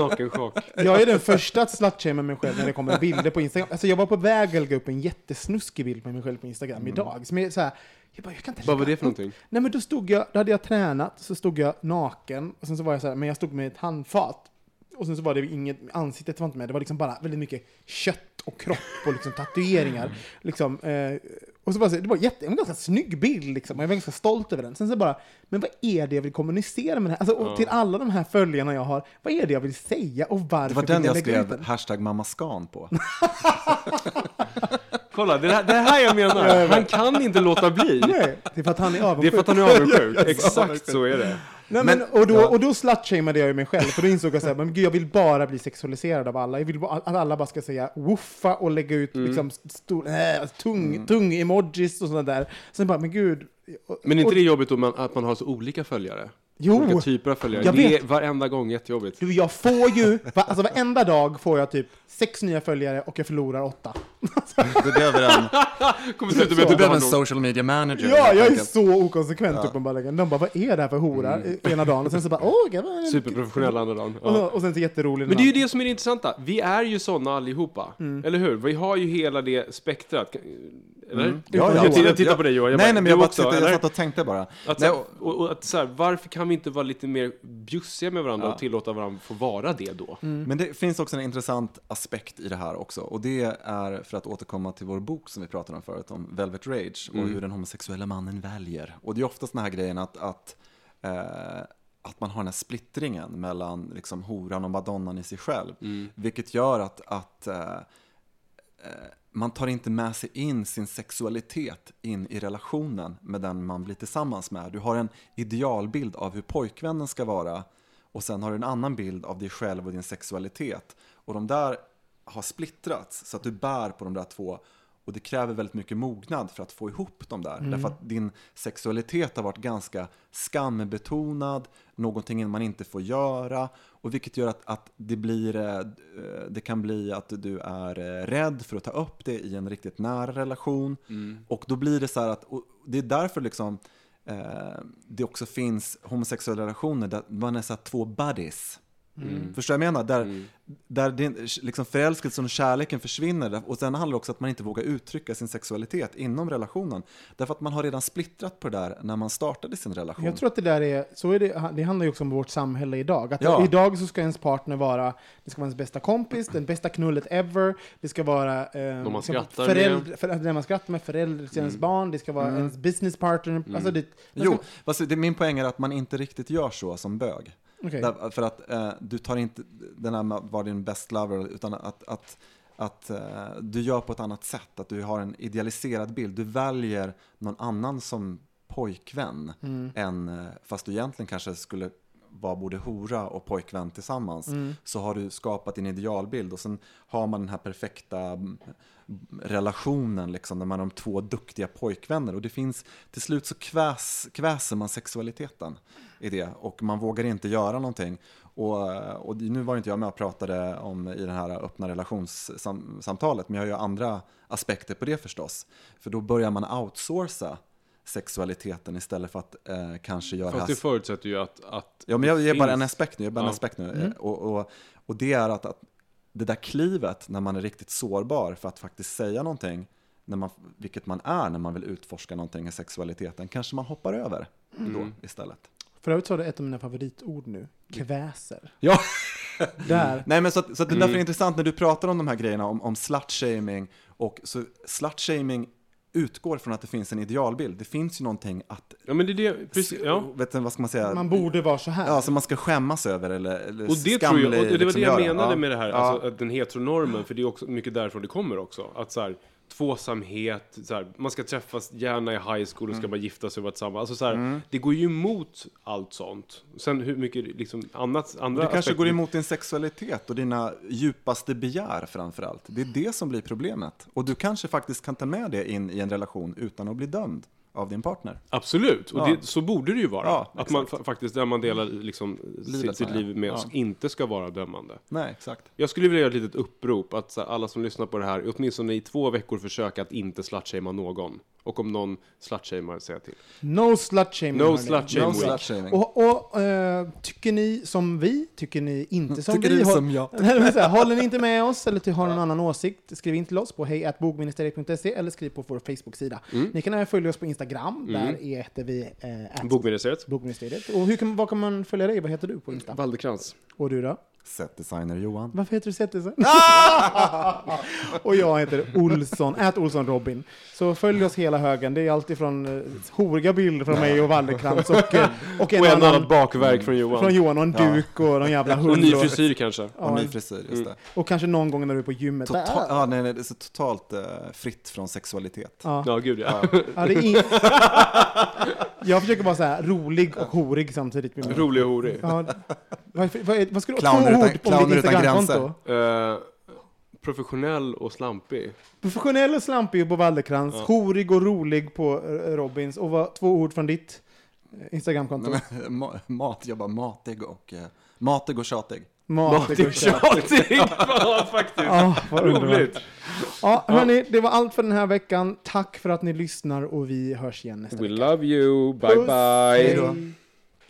Jag är den första att slutshamea mig själv när det kommer bilder på Instagram. Alltså jag var på väg att lägga upp en jättesnuskig bild på mig själv på Instagram idag. Som är så här, jag bara, jag kan inte Vad var det för någonting? Nej men då stod jag, då hade jag tränat, så stod jag naken, och sen så var jag så här, men jag stod med ett handfat. Och sen så var det inget, ansiktet var inte med, det var liksom bara väldigt mycket kött och kropp och liksom tatueringar. Liksom, eh, och så var det, så, det var jätte, en ganska snygg bild liksom, och jag var ganska stolt över den. Sen så bara, men vad är det jag vill kommunicera med det här? Alltså, och till alla de här följarna jag har, vad är det jag vill säga och varför Det var vill den jag lägga ut skrev den? hashtag mammaskan på. Kolla, det, här, det här jag menar. Han kan inte låta bli. Nej, det är för att han är Det är avundsjuk. för att han är avundsjuk. Exakt så är det. Nej, men, Men- och då, ja. och då slutshameade jag mig själv, för då insåg jag så här, men gud, jag vill bara bli sexualiserad av alla. Jag vill att alla bara ska säga woofa och lägga ut Mm. liksom stor, äh, tung, tung emojis och sådana där. Sen bara, men gud. och- Men är inte det jobbigt om man, att man har så olika följare? Jo. Olika typer av följare. Jag Det är vet. varenda gång jättejobbigt. Du, jag får ju, va- alltså varenda dag får jag typ sex nya följare och jag förlorar åtta. Du behöver en, Kommer sluta med du att du behöver en social media manager. Ja, helt jag är enkelt. så okonsekvent uppenbarligen. De bara, vad är det här för hora? Mm. Ena dagen och sen så bara, åh, gud, vad- Superprofessionell andra dagen. och, Ja. och sen så jätterolig. Men det är ju det som är det intressanta. Vi är ju sådana allihopa. Mm. Eller hur? Vi har ju hela det spektrat. Eller? Ja, ja, jag, tittar, jag tittar på dig Johan. Jag Nej, nej, men du jag, bara också, sitter, jag eller? satt och tänkte bara. Att, Nej, så, och, och att, så här, varför kan vi inte vara lite mer bjussiga med varandra Ja. och tillåta varandra få vara det då? Men det finns också en intressant aspekt i det här också. Och det är för att återkomma till vår bok som vi pratade om förut, om Velvet Rage och hur den homosexuella mannen väljer. Och det är oftast den här grejen att, att, eh, att man har den här splittringen mellan liksom, horan och madonnan i sig själv. Vilket gör att, att eh, man tar inte med sig in sin sexualitet in i relationen med den man blir tillsammans med. Du har en idealbild av hur pojkvännen ska vara och sen har du en annan bild av dig själv och din sexualitet. Och de där har splittrats så att du bär på de där två Och det kräver väldigt mycket mognad för att få ihop dem där. Därför att din sexualitet har varit ganska skambetonad, någonting man inte får göra. Och vilket gör att, att det, blir, eh, det kan bli att du är eh, rädd för att ta upp det i en riktigt nära relation. Och då blir det så här att, det är därför liksom eh, det också finns homosexuella relationer där man är så här två buddies. Förstår du vad jag menar? Där, där din, liksom förälskelsen och kärleken försvinner. Och sen handlar det också om att man inte vågar uttrycka sin sexualitet inom relationen. Därför att man har redan splittrat på det där när man startade sin relation. Jag tror att det där är, så är det, det handlar ju också om vårt samhälle idag. Att Ja. Idag så ska ens partner vara, det ska vara ens bästa kompis, den bästa knullet ever, det ska vara eh, man ska skrattar föräldrar, för, den man skrattar med, förälder till ens barn, det ska vara ens business partner. Alltså det, det Jo, ska, fast det, min poäng är att man inte riktigt gör så som bög. Okej. Där, för att eh, du tar inte den här med att vara din best lover, utan att, att, att eh, du gör på ett annat sätt. Att du har en idealiserad bild. Du väljer någon annan som pojkvän, än, eh, fast du egentligen kanske skulle vara både hora och pojkvän tillsammans. Så har du skapat din idealbild och sen har man den här perfekta mm, relationen liksom, där man har de två duktiga pojkvänner. Och det finns, till slut så kväs, kväser man sexualiteten i det och man vågar inte göra någonting. Och, och nu var inte jag med och pratade om i det här öppna relationssamtalet, men jag har ju andra aspekter på det förstås. För då börjar man outsourca sexualiteten istället för att eh, kanske göra... Fast det förutsätter ju att... att Ja, men jag ger bara en aspekt nu. Jag ger bara en Ja. aspekt nu. Eh, Och, och, och det är att, att det där klivet när man är riktigt sårbar för att faktiskt säga någonting, när man, vilket man är när man vill utforska någonting i sexualiteten, kanske man hoppar över då istället. för övrigt så har du ett av mina favoritord nu, kväser. Ja, Där. nej men så, att, så att det är därför intressant när du pratar om de här grejerna, om, om slut-shaming, och så slut-shaming utgår från att det finns en idealbild. Det finns ju någonting att, Ja, men det är det, precis, ja. vet du, vad ska man säga? Man borde vara så här. Ja, som man ska skämmas över eller, eller Och det tror jag, och det var liksom det jag menade Ja. med det här, Ja. alltså, den heteronormen, för det är också mycket därifrån det kommer också. Att så här, tvåsamhet, så här, man ska träffas gärna i high school och Mm. ska man gifta sig och vara tillsammans. Alltså, så här, Det går ju emot allt sånt. Sen hur mycket liksom, annat, andra Det kanske aspekter- går emot din sexualitet och dina djupaste begär framför allt. Det är det som blir problemet. Och du kanske faktiskt kan ta med det in i en relation utan att bli dömd av din partner. Absolut, och Ja. det, så borde det ju vara. Ja, att man fa- faktiskt, där man delar liksom, sitt, sitt liv med, ja. inte ska vara dömande. Nej, exakt. Jag skulle vilja göra ett litet upprop att så här, alla som lyssnar på det här, åtminstone i två veckor försöka att inte slutshamea någon. Och om någon slutshamear, säga till. No slut shaming. No slut-shaming No slut-shaming. Och, och eh, tycker ni som vi? Tycker ni inte som Tycker vi? ni Håll- som jag? Nej, men så här, Håller ni inte med oss eller har någon annan åsikt? Skriv in till oss på hejatbogministeriet.se eller skriv på vår Facebook-sida. Mm. Ni kan även följa oss på Instagram. Där heter vi at Bokministeriet. bogministeriet. Och hur kan, vad kan man följa dig? Vad heter du på Insta? Waldekrans. Och du då? Setdesigner Johan. Varför heter du Zettersen? och jag heter Olsson, ät Olsson Robin. Så följ oss hela högen. Det är alltid från uh, horiga bilder från mig och Wallerkrantz och, eh, och en Och annan annat bakverk från Johan. från Johan och en duk och någon jävla hund. Och ny frisyr kanske. Och ny frisyr, just det. Och kanske någon gång när du är på gymmet. Total, ja, nej, nej, det är så totalt eh, fritt från sexualitet. Ja. Ja, gud ja. Ja, det är in... jag försöker vara så här rolig och horig samtidigt. Med mig. Rolig och horig. Ja, vad, vad, vad skulle du Clowner två utan- ord om clowner ditt Instagramkonto? Eh, professionell och slampig. Professionell och slampig på Wallerkrantz, horig och rolig på Robins. Och vad, två ord från ditt eh, Instagramkonto? Ma- Mat, jag bara matig och, eh, matig och tjatig. Matig och tjatig. Ja, faktiskt. Ja, vad. Roligt. Ja, hörni, det var allt för den här veckan. Tack för att ni lyssnar och vi hörs igen nästa We vecka. love you. Bye Puss. bye. Hej då.